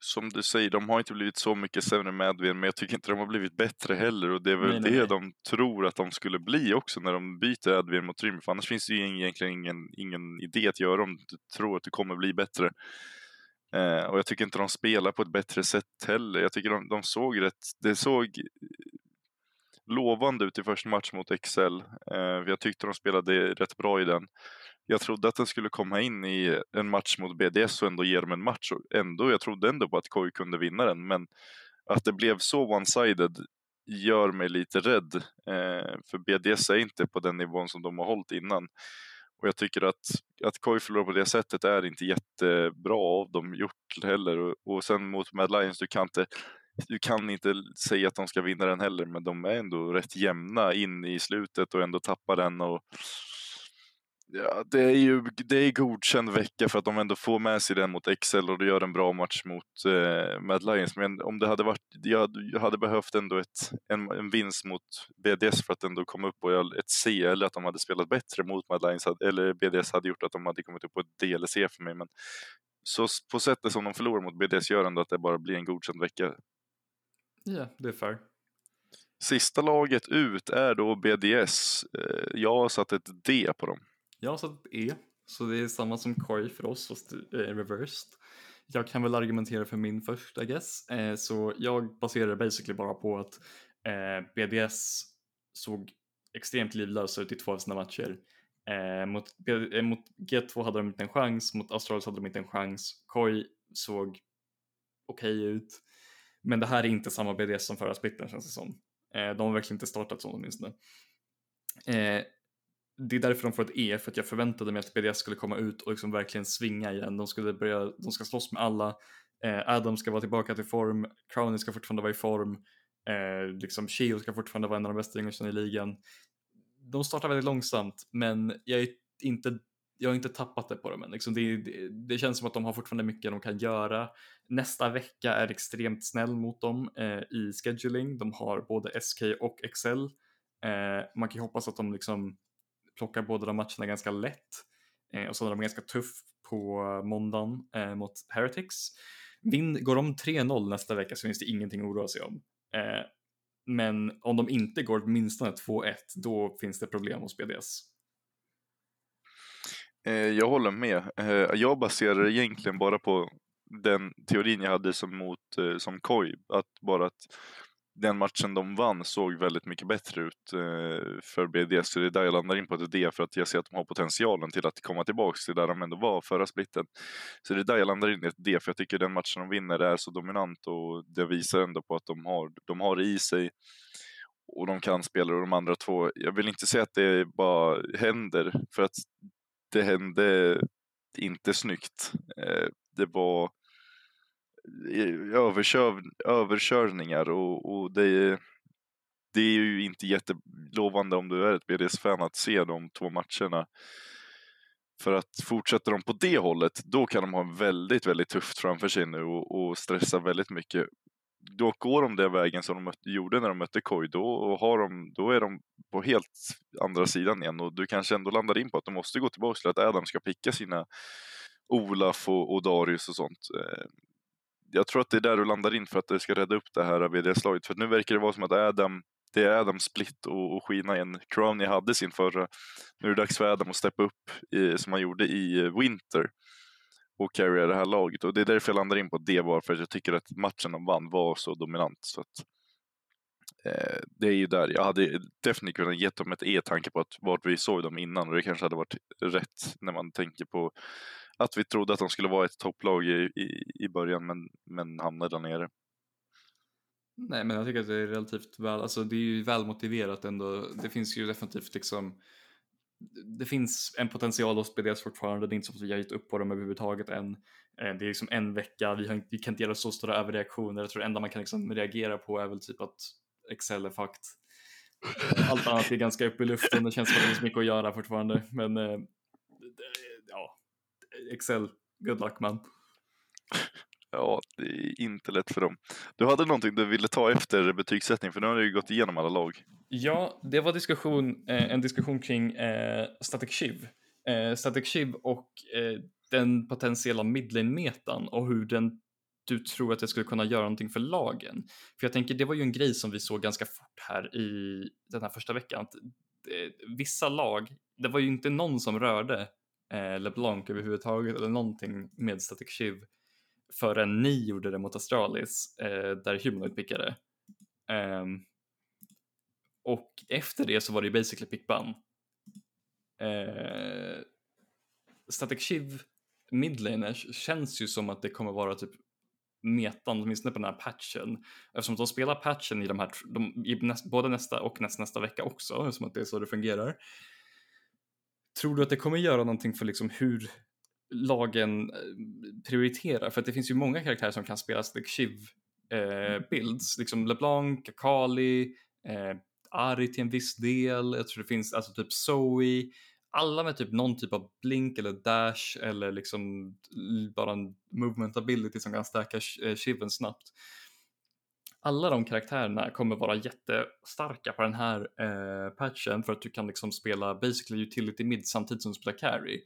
som du säger, de har inte blivit så mycket sämre med men jag tycker inte de har blivit bättre heller och det är väl nej, det nej. de tror att de skulle bli också när de byter Advin mot Trimmy, för annars finns det ju egentligen ingen, ingen idé att göra om du tror att det kommer bli bättre. Eh, och jag tycker inte de spelar på ett bättre sätt heller. Jag tycker de, de såg rätt, det såg lovande ut i första match mot Excel. Eh, jag tyckte de spelade rätt bra i den jag trodde att den skulle komma in i en match mot BDS och ändå ge dem en match. Och ändå, jag trodde ändå på att KOI kunde vinna den, men att det blev så one-sided gör mig lite rädd. Eh, för BDS är inte på den nivån som de har hållit innan. Och jag tycker att, att KOI förlorar på det sättet är inte jättebra av dem gjort heller. Och, och sen mot Mad Lions, du kan inte du kan inte säga att de ska vinna den heller, men de är ändå rätt jämna in i slutet och ändå tappar den. Och Ja, det är ju det är godkänd vecka för att de ändå får med sig den mot Excel och gör en bra match mot eh, Mad Lions. Men om det hade varit, jag, hade behövt ändå ett, en, en vinst mot BDS för att ändå komma upp på ett C eller att de hade spelat bättre mot Mad Lions eller BDS hade gjort att de hade kommit upp på ett D eller C för mig. Men så på sättet som de förlorar mot BDS gör ändå att det bara blir en godkänd vecka. Ja, det är fair. Sista laget ut är då BDS. Eh, jag har satt ett D på dem. Jag har satt ett E, så det är samma som Koi för oss, fast eh, reversed. Jag kan väl argumentera för min först, I guess. Eh, så jag baserar basically bara på att eh, BDS såg extremt livlösa ut i två av sina matcher. Eh, mot, eh, mot G2 hade de inte en chans, mot Astralis hade de inte en chans. Koi såg okej okay ut. Men det här är inte samma BDS som förra splitten känns det som. Eh, de har verkligen inte startat så åtminstone. Eh, det är därför de får ett E, för att jag förväntade mig att BDS skulle komma ut och liksom verkligen svinga igen. De skulle börja, de ska slåss med alla. Eh, Adam ska vara tillbaka till form, Crowley ska fortfarande vara i form, eh, liksom Shield ska fortfarande vara en av de bästa yngrestarna i ligan. De startar väldigt långsamt, men jag är inte jag har inte tappat det på dem än. Liksom det, det, det, känns som att de har fortfarande mycket de kan göra. Nästa vecka är extremt snäll mot dem eh, i scheduling. De har både SK och Excel. Eh, man kan ju hoppas att de liksom plockar båda de matcherna ganska lätt. Eh, och så är de ganska tuff på måndagen eh, mot Heretics. Vin, går de 3-0 nästa vecka så finns det ingenting att oroa sig om. Eh, men om de inte går åtminstone 2-1, då finns det problem hos BDS. Eh, jag håller med. Eh, jag baserar det egentligen bara på den teorin jag hade som mot eh, som Koi, att bara att den matchen de vann såg väldigt mycket bättre ut eh, för BDS. Så det är där jag landar in på ett D för att jag ser att de har potentialen till att komma tillbaks till där de ändå var förra splitten. Så det är där jag landar in i ett D för jag tycker den matchen de vinner är så dominant och det visar ändå på att de har, de har i sig och de kan spela och de andra två, jag vill inte säga att det bara händer för att det hände inte snyggt. Eh, det var överkör, överkörningar och, och det, det är ju inte jättelovande om du är ett BDS-fan att se de två matcherna. För att fortsätter de på det hållet, då kan de ha väldigt, väldigt tufft framför sig nu och, och stressa väldigt mycket då går de den vägen som de mötte, gjorde när de mötte Koi, då, har de, då är de på helt andra sidan igen och du kanske ändå landar in på att de måste gå tillbaka till att Adam ska picka sina Olaf och, och Darius och sånt. Eh, jag tror att det är där du landar in för att det ska rädda upp det här VD-slaget, för nu verkar det vara som att Adam det är Adam split och, och skina igen. Crowney hade sin förra. Nu är det dags för Adam att steppa upp i, som han gjorde i eh, Winter och carrya det här laget. Och det är därför jag landar in på det bara för att jag tycker att matchen de vann var så dominant. Så att, eh, det är ju där, jag hade definitivt kunnat ge dem ett E-tanke på att vart vi såg dem innan och det kanske hade varit rätt när man tänker på att vi trodde att de skulle vara ett topplag i, i, i början men, men hamnade där nere. Nej, men jag tycker att det är relativt väl, alltså det är ju väl motiverat ändå. Det finns ju definitivt liksom det finns en potential hos BDS fortfarande, det är inte så att vi har gett upp på dem överhuvudtaget än. Eh, det är liksom en vecka, vi, har, vi kan inte göra så stora överreaktioner. Jag tror det enda man kan liksom reagera på är väl typ att Excel är fakt. Allt annat är ganska uppe i luften, det känns som att det finns mycket att göra fortfarande. Men eh, ja, Excel, good luck man. Ja, det är inte lätt för dem. Du hade någonting du ville ta efter betygssättning, för nu har du ju gått igenom alla lag. Ja, det var diskussion, eh, en diskussion kring eh, Static Shiv. Eh, Static Shiv och eh, den potentiella midlane-metan och hur den du tror att det skulle kunna göra någonting för lagen. För jag tänker, det var ju en grej som vi såg ganska fort här i den här första veckan. Att, eh, vissa lag, det var ju inte någon som rörde eh, LeBlanc överhuvudtaget eller någonting med Static Shiv förrän ni gjorde det mot Astralis eh, där Humanoid pickade. Um, och efter det så var det ju basically pickban. Eh, Static Shiv Midlaners känns ju som att det kommer vara typ metan, åtminstone på den här patchen. Eftersom de spelar patchen i de här, de, i näst, både nästa och näst, nästa vecka också, eftersom att det är så det fungerar. Tror du att det kommer göra någonting för liksom hur lagen eh, prioriterar? För att det finns ju många karaktärer som kan spela Static Shiv eh, builds, liksom LeBlanc, Kali, eh, Ari till en viss del, jag tror det finns alltså typ Zoe, alla med typ någon typ av blink eller dash eller liksom bara en movement ability som kan stärka shiven snabbt. Alla de karaktärerna kommer vara jättestarka på den här eh, patchen för att du kan liksom spela basically utility mid samtidigt som du spelar carry.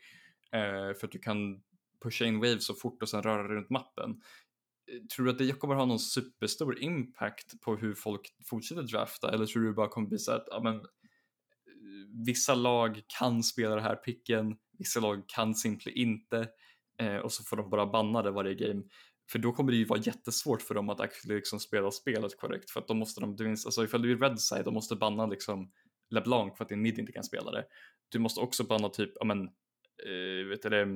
Eh, för att du kan pusha in waves så fort och sen röra dig runt mappen eh, tror du att det kommer ha någon superstor impact på hur folk fortsätter drafta eller tror du bara kommer bli så att ja, men, eh, vissa lag kan spela det här picken, vissa lag kan simply inte eh, och så får de bara banna det varje game. För då kommer det ju vara jättesvårt för dem att actually liksom spela spelet korrekt för att då måste de, alltså ifall du är red side, de måste banna liksom LeBlanc för att din mid inte kan spela det. Du måste också banna typ, ja men, eh, vet du det,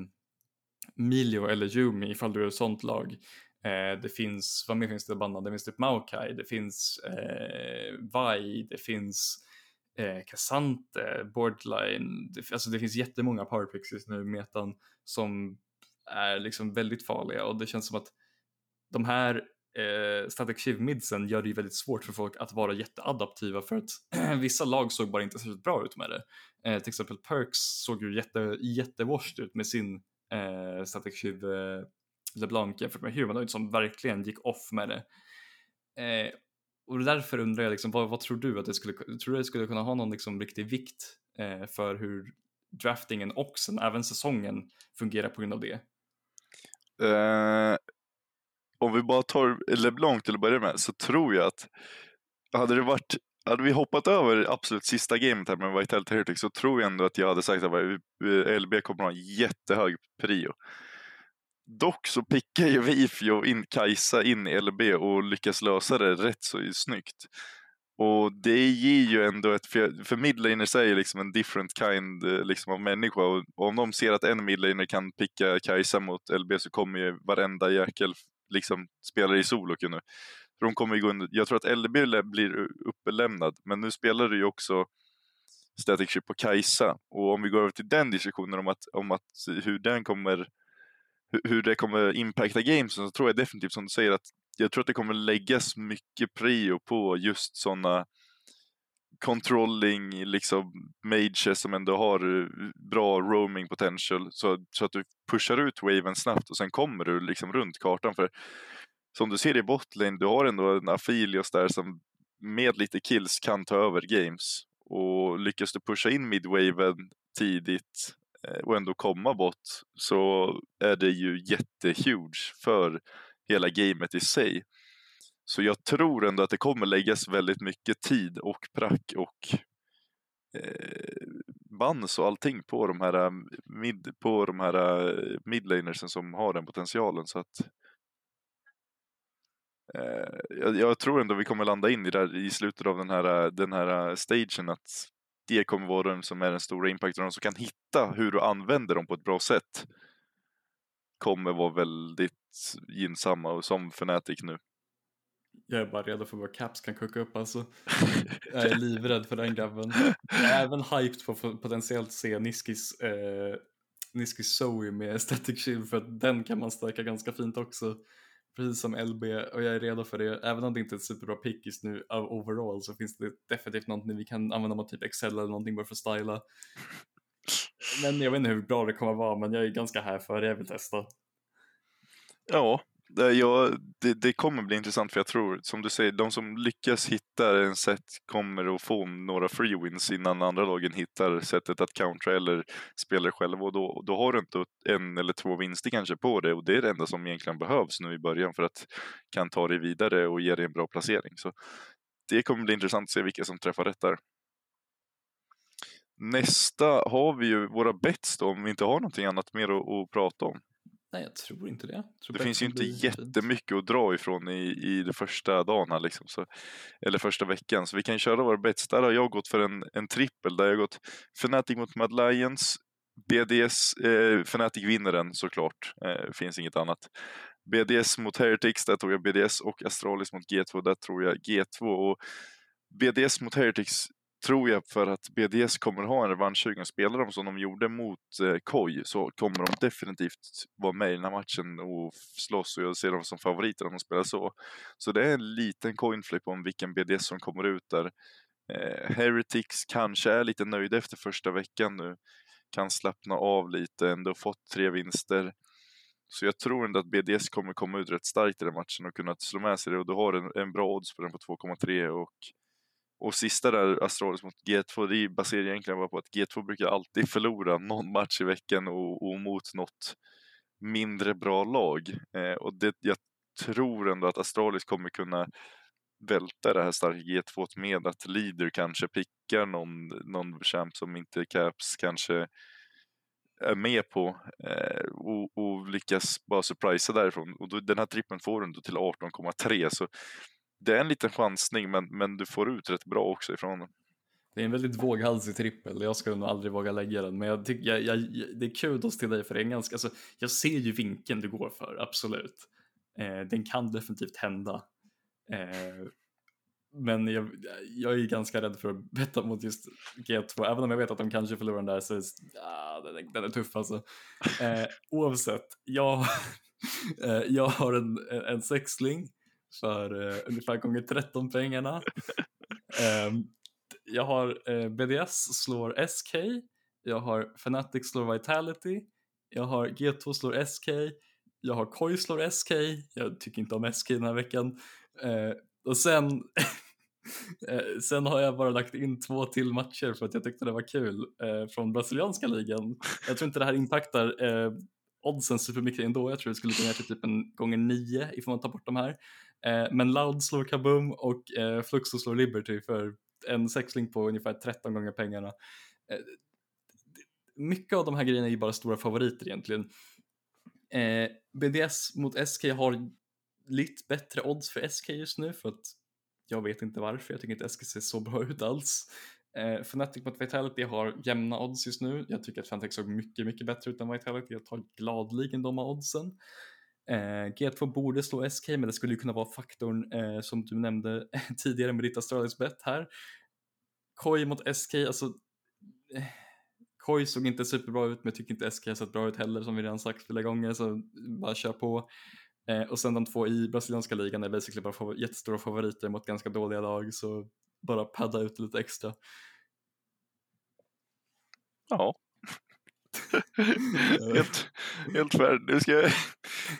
Milio eller Yumi ifall du är ett sånt lag. Eh, det finns, vad mer finns det bannat? Det finns typ Maokai, det finns eh, Vai, det finns eh, Cassante, Borderline, det, alltså det finns jättemånga powerpicks just nu i metan som är liksom väldigt farliga och det känns som att de här eh, Static Shiv midsen gör det ju väldigt svårt för folk att vara jätteadaptiva för att vissa lag såg bara inte särskilt bra ut med det. Eh, till exempel Perks såg ju jätte, jättewashed ut med sin eh, Static Shiv eh, LeBlanc jämfört med Humanoid som verkligen gick off med det. Eh, och därför undrar jag, liksom, vad, vad, tror du att det skulle, tror du det skulle kunna ha någon liksom, riktig vikt eh, för hur draftingen och sen även säsongen fungerar på grund av det? Eh, om vi bara tar LeBlanc till att börja med så tror jag att hade det varit hade vi hoppat över absolut sista gamet här med Vitality Heretics så tror jag ändå att jag hade sagt att LB kommer att ha en jättehög prio. Dock så pickar ju Vifio in Kajsa in i LB och lyckas lösa det rätt så snyggt. Och det ger ju ändå ett, för, midlaner är ju liksom en different kind eh, liksom, av människa och, om de ser att en midlaner kan picka Kajsa mot LB så kommer ju varenda jäkel liksom spelare i solo kunna. de kommer gå under, jag tror att LB blir uppelämnad, men nu spelar du ju också Static Ship på Kajsa och om vi går över till den diskussionen om att, om att hur den kommer hur det kommer impacta gamesen så tror jag definitivt som du säger att jag tror att det kommer läggas mycket prio på just sådana controlling liksom mages som ändå har eh, bra roaming potential så, så att du pushar ut waven snabbt och sen kommer du liksom runt kartan. För som du ser i botlane, du har ändå en Afilios där som med lite kills kan ta över games. Och lyckas du pusha in midwaven tidigt eh, och ändå komma bort så är det ju jättehuge för hela gamet i sig. Så jag tror ändå att det kommer läggas väldigt mycket tid och prack och eh, bans och allting på de här, eh, mid, på de här eh, midlanersen som har den potentialen. Så att, eh, jag, jag, tror ändå vi kommer landa in i, där, i slutet av den här, eh, den här stagen att det kommer vara den som är den stora impacten. De som kan hitta hur du använder dem på ett bra sätt kommer vara väldigt gynnsamma och som Fnatic nu. Jag är bara redo för vad Caps kan kucka upp alltså. Jag är livrädd för den grabben. Jag är även hyped på potentiellt se Niskis, eh, Niskis Zoe med Static Shield för att den kan man stärka ganska fint också. Precis som LB och jag är redo för det. Även om det inte är ett superbra pick just nu av overall så finns det definitivt någonting vi kan använda mot typ Excel eller någonting bara för att styla. Men jag vet inte hur bra det kommer vara men jag är ganska här för det, jag vill testa. Ja, eh, Ja, det, det, kommer bli intressant för jag tror, som du säger, de som lyckas hitta en sätt kommer att få några free wins innan andra lagen hittar sättet att countera eller spela själva och då, då har du inte en eller två vinster kanske på det och det är det enda som egentligen behövs nu i början för att kan ta dig vidare och ge dig en bra placering. Så det kommer bli intressant att se vilka som träffar rätt där. Nästa har vi ju våra bets då, om vi inte har någonting annat mer att, att prata om. Nej, jag tror inte det. Tror det finns ju inte jättemycket att dra ifrån i, i det första dagen här liksom, så, eller första veckan. Så vi kan köra våra bets. Där har jag gått för en, en trippel där jag gått Fnatic mot Mad Lions, BDS, eh, Fnatic vinner den såklart, eh, finns inget annat. BDS mot Heretics, där tog jag BDS och Astralis mot G2, där tror jag G2. Och BDS mot Heretics tror jag för att BDS kommer ha en revanschsugen. Spelar de som de gjorde mot eh, Koi så kommer de definitivt vara med i den här matchen och slåss och jag ser dem som favoriter om de spelar så. Så det är en liten coinflip om vilken BDS som kommer ut där. Eh, Heretics kanske är lite nöjda efter första veckan nu. Kan slappna av lite, ändå fått tre vinster. Så jag tror ändå att BDS kommer komma ut rätt starkt i den matchen och kunna slå med sig det och du har en, en bra odds på den på 2,3 och och sista där, Astralis mot G2, det baserar egentligen bara på att G2 brukar alltid förlora någon match i veckan och, och mot något mindre bra lag. Eh, och det, jag tror ändå att Astralis kommer kunna välta det här starka G2 med att Leader kanske pickar någon, någon champ som inte Caps kanske är med på eh, och, och, lyckas bara surprisa därifrån. Och då, den här trippen får du ändå till 18,3 så det är en liten chansning men, men du får ut rätt bra också ifrån den. Det är en väldigt våghalsig trippel, jag skulle nog aldrig våga lägga den men jag tycker, jag, jag, det är kudos till dig för det är en ganska, alltså, jag ser ju vinkeln du går för, absolut. Eh, den kan definitivt hända. Eh, men jag, jag är ganska rädd för att betta mot just G2, även om jag vet att de kanske förlorar den där så ja, ah, den, den är tuff alltså. Eh, oavsett, jag, eh, jag har en, en sexling för eh, ungefär gånger 13 pengarna. Eh, jag har eh, BDS slår SK, jag har Fnatic slår Vitality, jag har G2 slår SK, jag har Koi slår SK, jag tycker inte om SK den här veckan. Eh, och sen, eh, sen har jag bara lagt in två till matcher för att jag tyckte det var kul eh, från brasilianska ligan. Jag tror inte det här impactar oddsen supermycket ändå. Jag tror det skulle gå ner till typ en gånger nio ifall man tar bort de här. Eh, men Loud slår Kaboom och eh, Fluxo slår Liberty för en sexling på ungefär 13 gånger pengarna. Eh, mycket av de här grejerna är ju bara stora favoriter egentligen. Eh, BDS mot SK har lite bättre odds för SK just nu för att jag vet inte varför, jag tycker inte SK ser så bra ut alls. Eh, Fnatic mot Vitality har jämna odds just nu. Jag tycker att Fnatic såg mycket, mycket bättre ut än Vitality. Jag tar gladligen de oddsen. Eh, G2 borde slå SK, men det skulle ju kunna vara faktorn eh, som du nämnde tidigare med ditt Astralis bet här. Koi mot SK, alltså eh, Koi såg inte superbra ut, men jag tycker inte SK har sett bra ut heller som vi redan sagt flera gånger, så bara kör på. Eh, och sen de två i brasilianska ligan är basically bara jättestora favoriter mot ganska dåliga lag, så bara padda ut lite extra. Ja. helt, helt. Nu ska jag,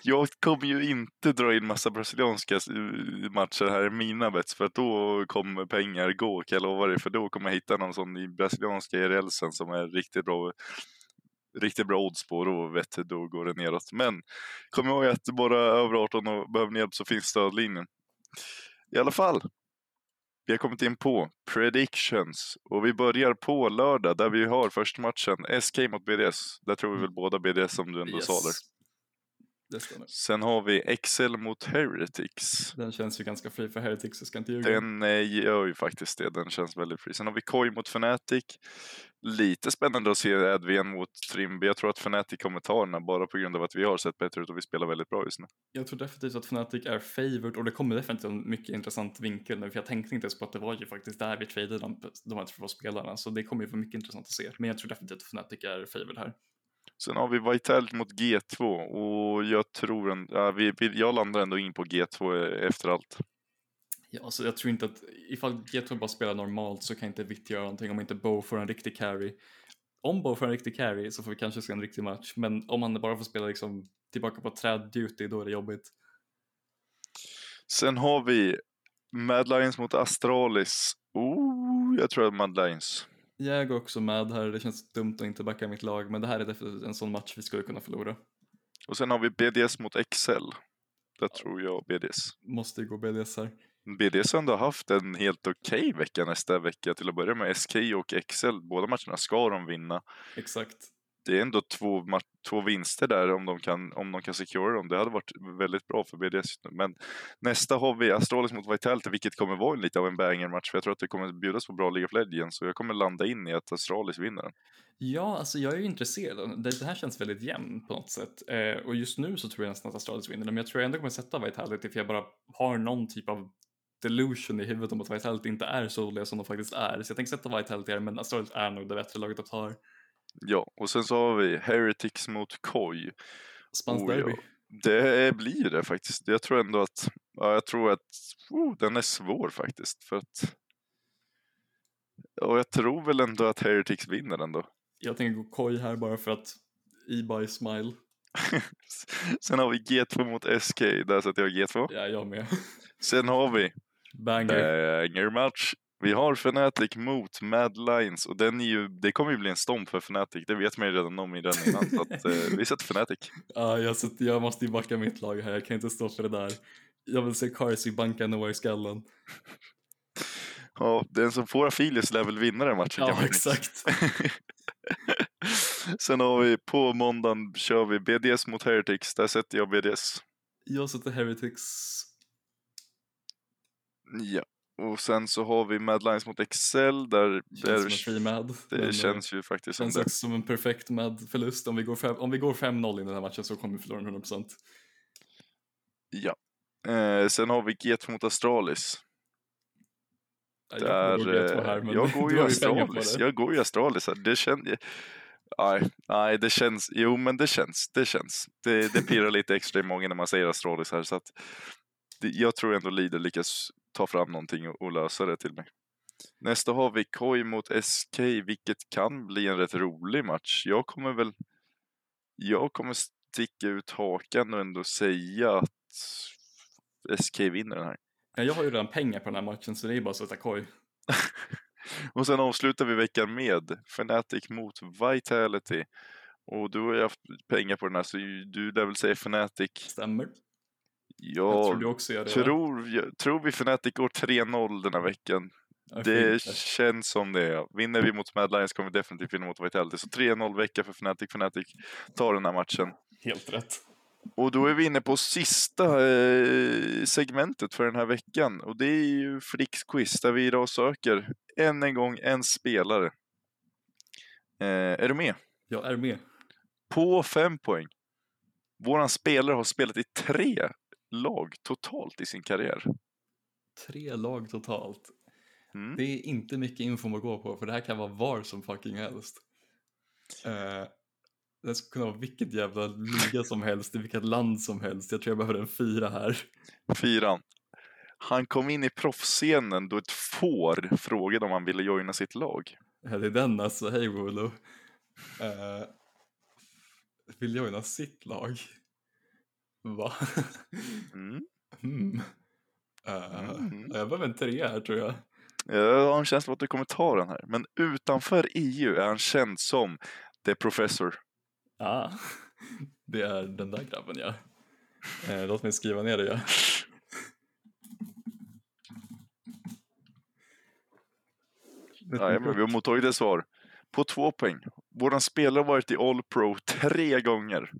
jag kommer ju inte dra in massa brasilianska matcher här i mina bets för att då kommer pengar gå kan jag lova dig för då kommer jag hitta någon sån i brasilianska IRL sen som är riktigt bra riktigt bra odds på då vet du, då går det neråt. Men kom ihåg att bara över 18 och behöver ni hjälp så finns stödlinjen. I alla fall, vi har kommit in på predictions och vi börjar på lördag där vi har första matchen SK mot BDS. Där tror vi väl båda BDS som du ändå yes. sa där. Sen har vi Excel mot Heretics. Den känns ju ganska fri för Heretics, jag ska inte ljuga. Den eh, gör ju faktiskt det, den känns väldigt fri. Sen har vi Koi mot Fnatic. Lite spännande att se Edvin mot Trimby. Jag tror att Fnatic kommer ta den här bara på grund av att vi har sett bättre ut och vi spelar väldigt bra just nu. Jag tror definitivt att Fnatic är favored och det kommer definitivt en mycket intressant vinkel nu för jag tänkte inte ens på att det var ju faktiskt där vi tradade de, de här två spelarna så det kommer ju vara mycket intressant att se. Men jag tror definitivt att Fnatic är favored här. Sen har vi Vitality mot G2 och jag tror en, ja, vi, jag landar ändå in på G2 efter allt. Ja, alltså jag tror inte att ifall G2 bara spelar normalt så kan inte Vitt göra någonting om inte Bo får en riktig carry. Om Bo får en riktig carry så får vi kanske se en riktig match, men om han bara får spela liksom tillbaka på träd duty då är det jobbigt. Sen har vi Mad Lions mot Astralis. Oh, jag tror att Mad Lions. Jag går också med här, det känns dumt att inte backa mitt lag, men det här är definitivt en sån match vi skulle kunna förlora. Och sen har vi BDS mot Excel. Där tror jag BDS. Måste ju gå BDS här. BDS har ändå haft en helt okej okay vecka nästa vecka till att börja med. SK och Excel, båda matcherna ska de vinna. Exakt det är ändå två, två vinster där om de kan, om de kan secure dem. Det hade varit väldigt bra för BDS. Men nästa har vi Astralis mot Vitality, vilket kommer vara lite av en banger-match. För jag tror att det kommer bjudas på bra League of Legends, så jag kommer landa in i att Astralis vinner den. Ja, alltså jag är ju intresserad. Det, det här känns väldigt jämnt på något sätt. Eh, och just nu så tror jag nästan att Astralis vinner men jag tror jag ändå kommer sätta Vitality för jag bara har någon typ av delusion i huvudet om att Vitality inte är så dåliga som de faktiskt är. Så jag tänker sätta Vitality här, men Astralis är nog det bättre laget att ta. Ja, och sen så har vi Heretics mot Koi. Spanskt derby. Ja, det blir det faktiskt. Jag tror ändå att, ja, jag tror att oh, den är svår faktiskt. För att, och jag tror väl ändå att Heretics vinner ändå. Jag tänker gå Koi här bara för att e-buy smile. Sen har vi G2 mot SK, där sätter jag G2. Ja, jag med. Sen har vi Banger. Banger match vi har Fnatic mot Mad Lions och den är ju, det kommer ju bli en stomp för Fnatic, det vet man ju redan om i den innan. så att, eh, vi sätter Fnatic. Ja, jag, sätter, jag måste ju backa mitt lag här, jag kan inte stå för det där. Jag vill se Carsey banka Noah i skallen. Ja, den som får Afilius lär väl vinna den matchen. Ja, exakt. Sen har vi på måndagen kör vi BDS mot Heretics, där sätter jag BDS. Jag sätter Heretics. Ja, och sen så har vi Mad Lions mot Excel där känns där, Mad. Det men, känns ju faktiskt känns som det. som en perfekt Mad förlust. Om vi går, fem, om vi går 5-0 i den här matchen så kommer vi förlora 100%. Ja. Eh, sen har vi Get mot Astralis. Ja, jag, Där, går här, men jag går ju Astralis. Jag går ju Astralis. här. Det känns... Nej, nej, det känns... Jo, men det känns. Det känns. Det, det pirrar lite extra i magen när man säger Astralis här. Så att jag tror ändå Lidl lyckas ta fram någonting och, och lösa det till mig. Nästa har vi Koi mot SK, vilket kan bli en rätt rolig match. Jag kommer väl... Jag kommer sticka ut hakan och ändå säga att SK vinner den här. Ja, jag har ju redan pengar på den här matchen så det är bara att sätta koj. Och sen avslutar vi veckan med Fnatic mot Vitality. Och du har ju haft pengar på den här så du lär väl säga Fnatic. Stämmer. Jag tror Jag du också gör det. tror, jag, tror vi Fnatic går 3-0 den här veckan. Ja, Det fint. känns som det. Vinner vi mot Mad Lions kommer vi definitivt vinna mot Vitality. Så 3-0 vecka för Fnatic. Fnatic tar den här matchen. Helt rätt. Och då är vi inne på sista eh, segmentet för den här veckan. Och det är ju Fricks quiz där vi idag söker än en gång en spelare. Eh, är du med? Jag är med. På fem poäng. Våran spelare har spelat i tre lag totalt i sin karriär. Tre lag totalt. Mm. Det är inte mycket info att gå på för det här kan vara var som fucking helst. Eh, det skulle kunna vara vilket jävla liga som helst i vilket land som helst. Jag tror jag behöver en fyra här. Fyran. Han kom in i proffsscenen då ett får frågade om han ville joina sitt lag. Ja, det är den alltså, hej Wolo. Uh, vill joina sitt lag? Va? Mm. Mm. Jag behöver en trea här tror jag. Jag har en känsla av att du kommer ta den här. Men utanför EU är han känd som The Professor. Ah, det är den där grabben ja. Eh, låt mig skriva ner det ja. Ja, men vi har mottagit ett svar. På två poäng. Våran spelare har varit i All Pro tre gånger.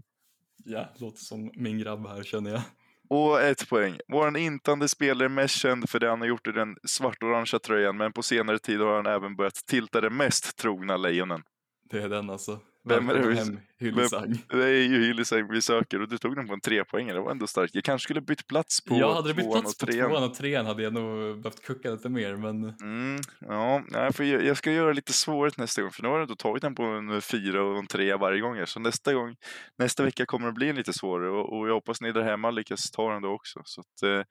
Ja, låter som min grabb här känner jag. Och ett poäng. Våran intande spelare är mest känd för det han har gjort i den svart-orangea tröjan, men på senare tid har han även börjat tilta de mest trogna lejonen. Det är den alltså. Vem är det vi- hem Hyllisang. Det är ju Hyllisang vi söker och du tog den på en trepoängare. Det var ändå starkt. Jag kanske skulle bytt plats på jag hade bytt plats på tvåan och trean hade jag nog behövt kucka lite mer men Mm, ja, för jag, jag ska göra lite svårare nästa gång, för nu har jag ändå tagit den på en fyra och en trea varje gång. Så nästa gång, nästa vecka kommer det bli lite svårare och, och jag hoppas ni där hemma lyckas ta den då också. Så att, eh,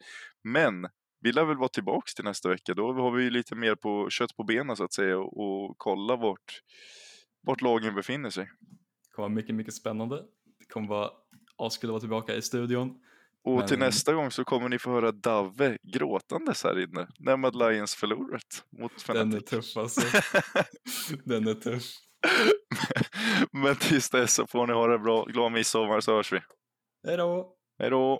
men vi lär väl vara tillbaks till nästa vecka. Då har vi ju lite mer på kött på benen så att säga och, och kolla vart, vart lagen befinner sig. det kommer vara mycket, mycket spännande. Det kommer vara askul att vara tillbaka i studion. Och till Men- nästa gång så kommer ni få höra Dave gråtandes här inne när Mad Lions förlorat mot Den är Fnatic. tuff alltså. Den är tuff. Men tills dess så får ni ha det bra. Glad midsommar så hörs vi. Hej då! Hej då!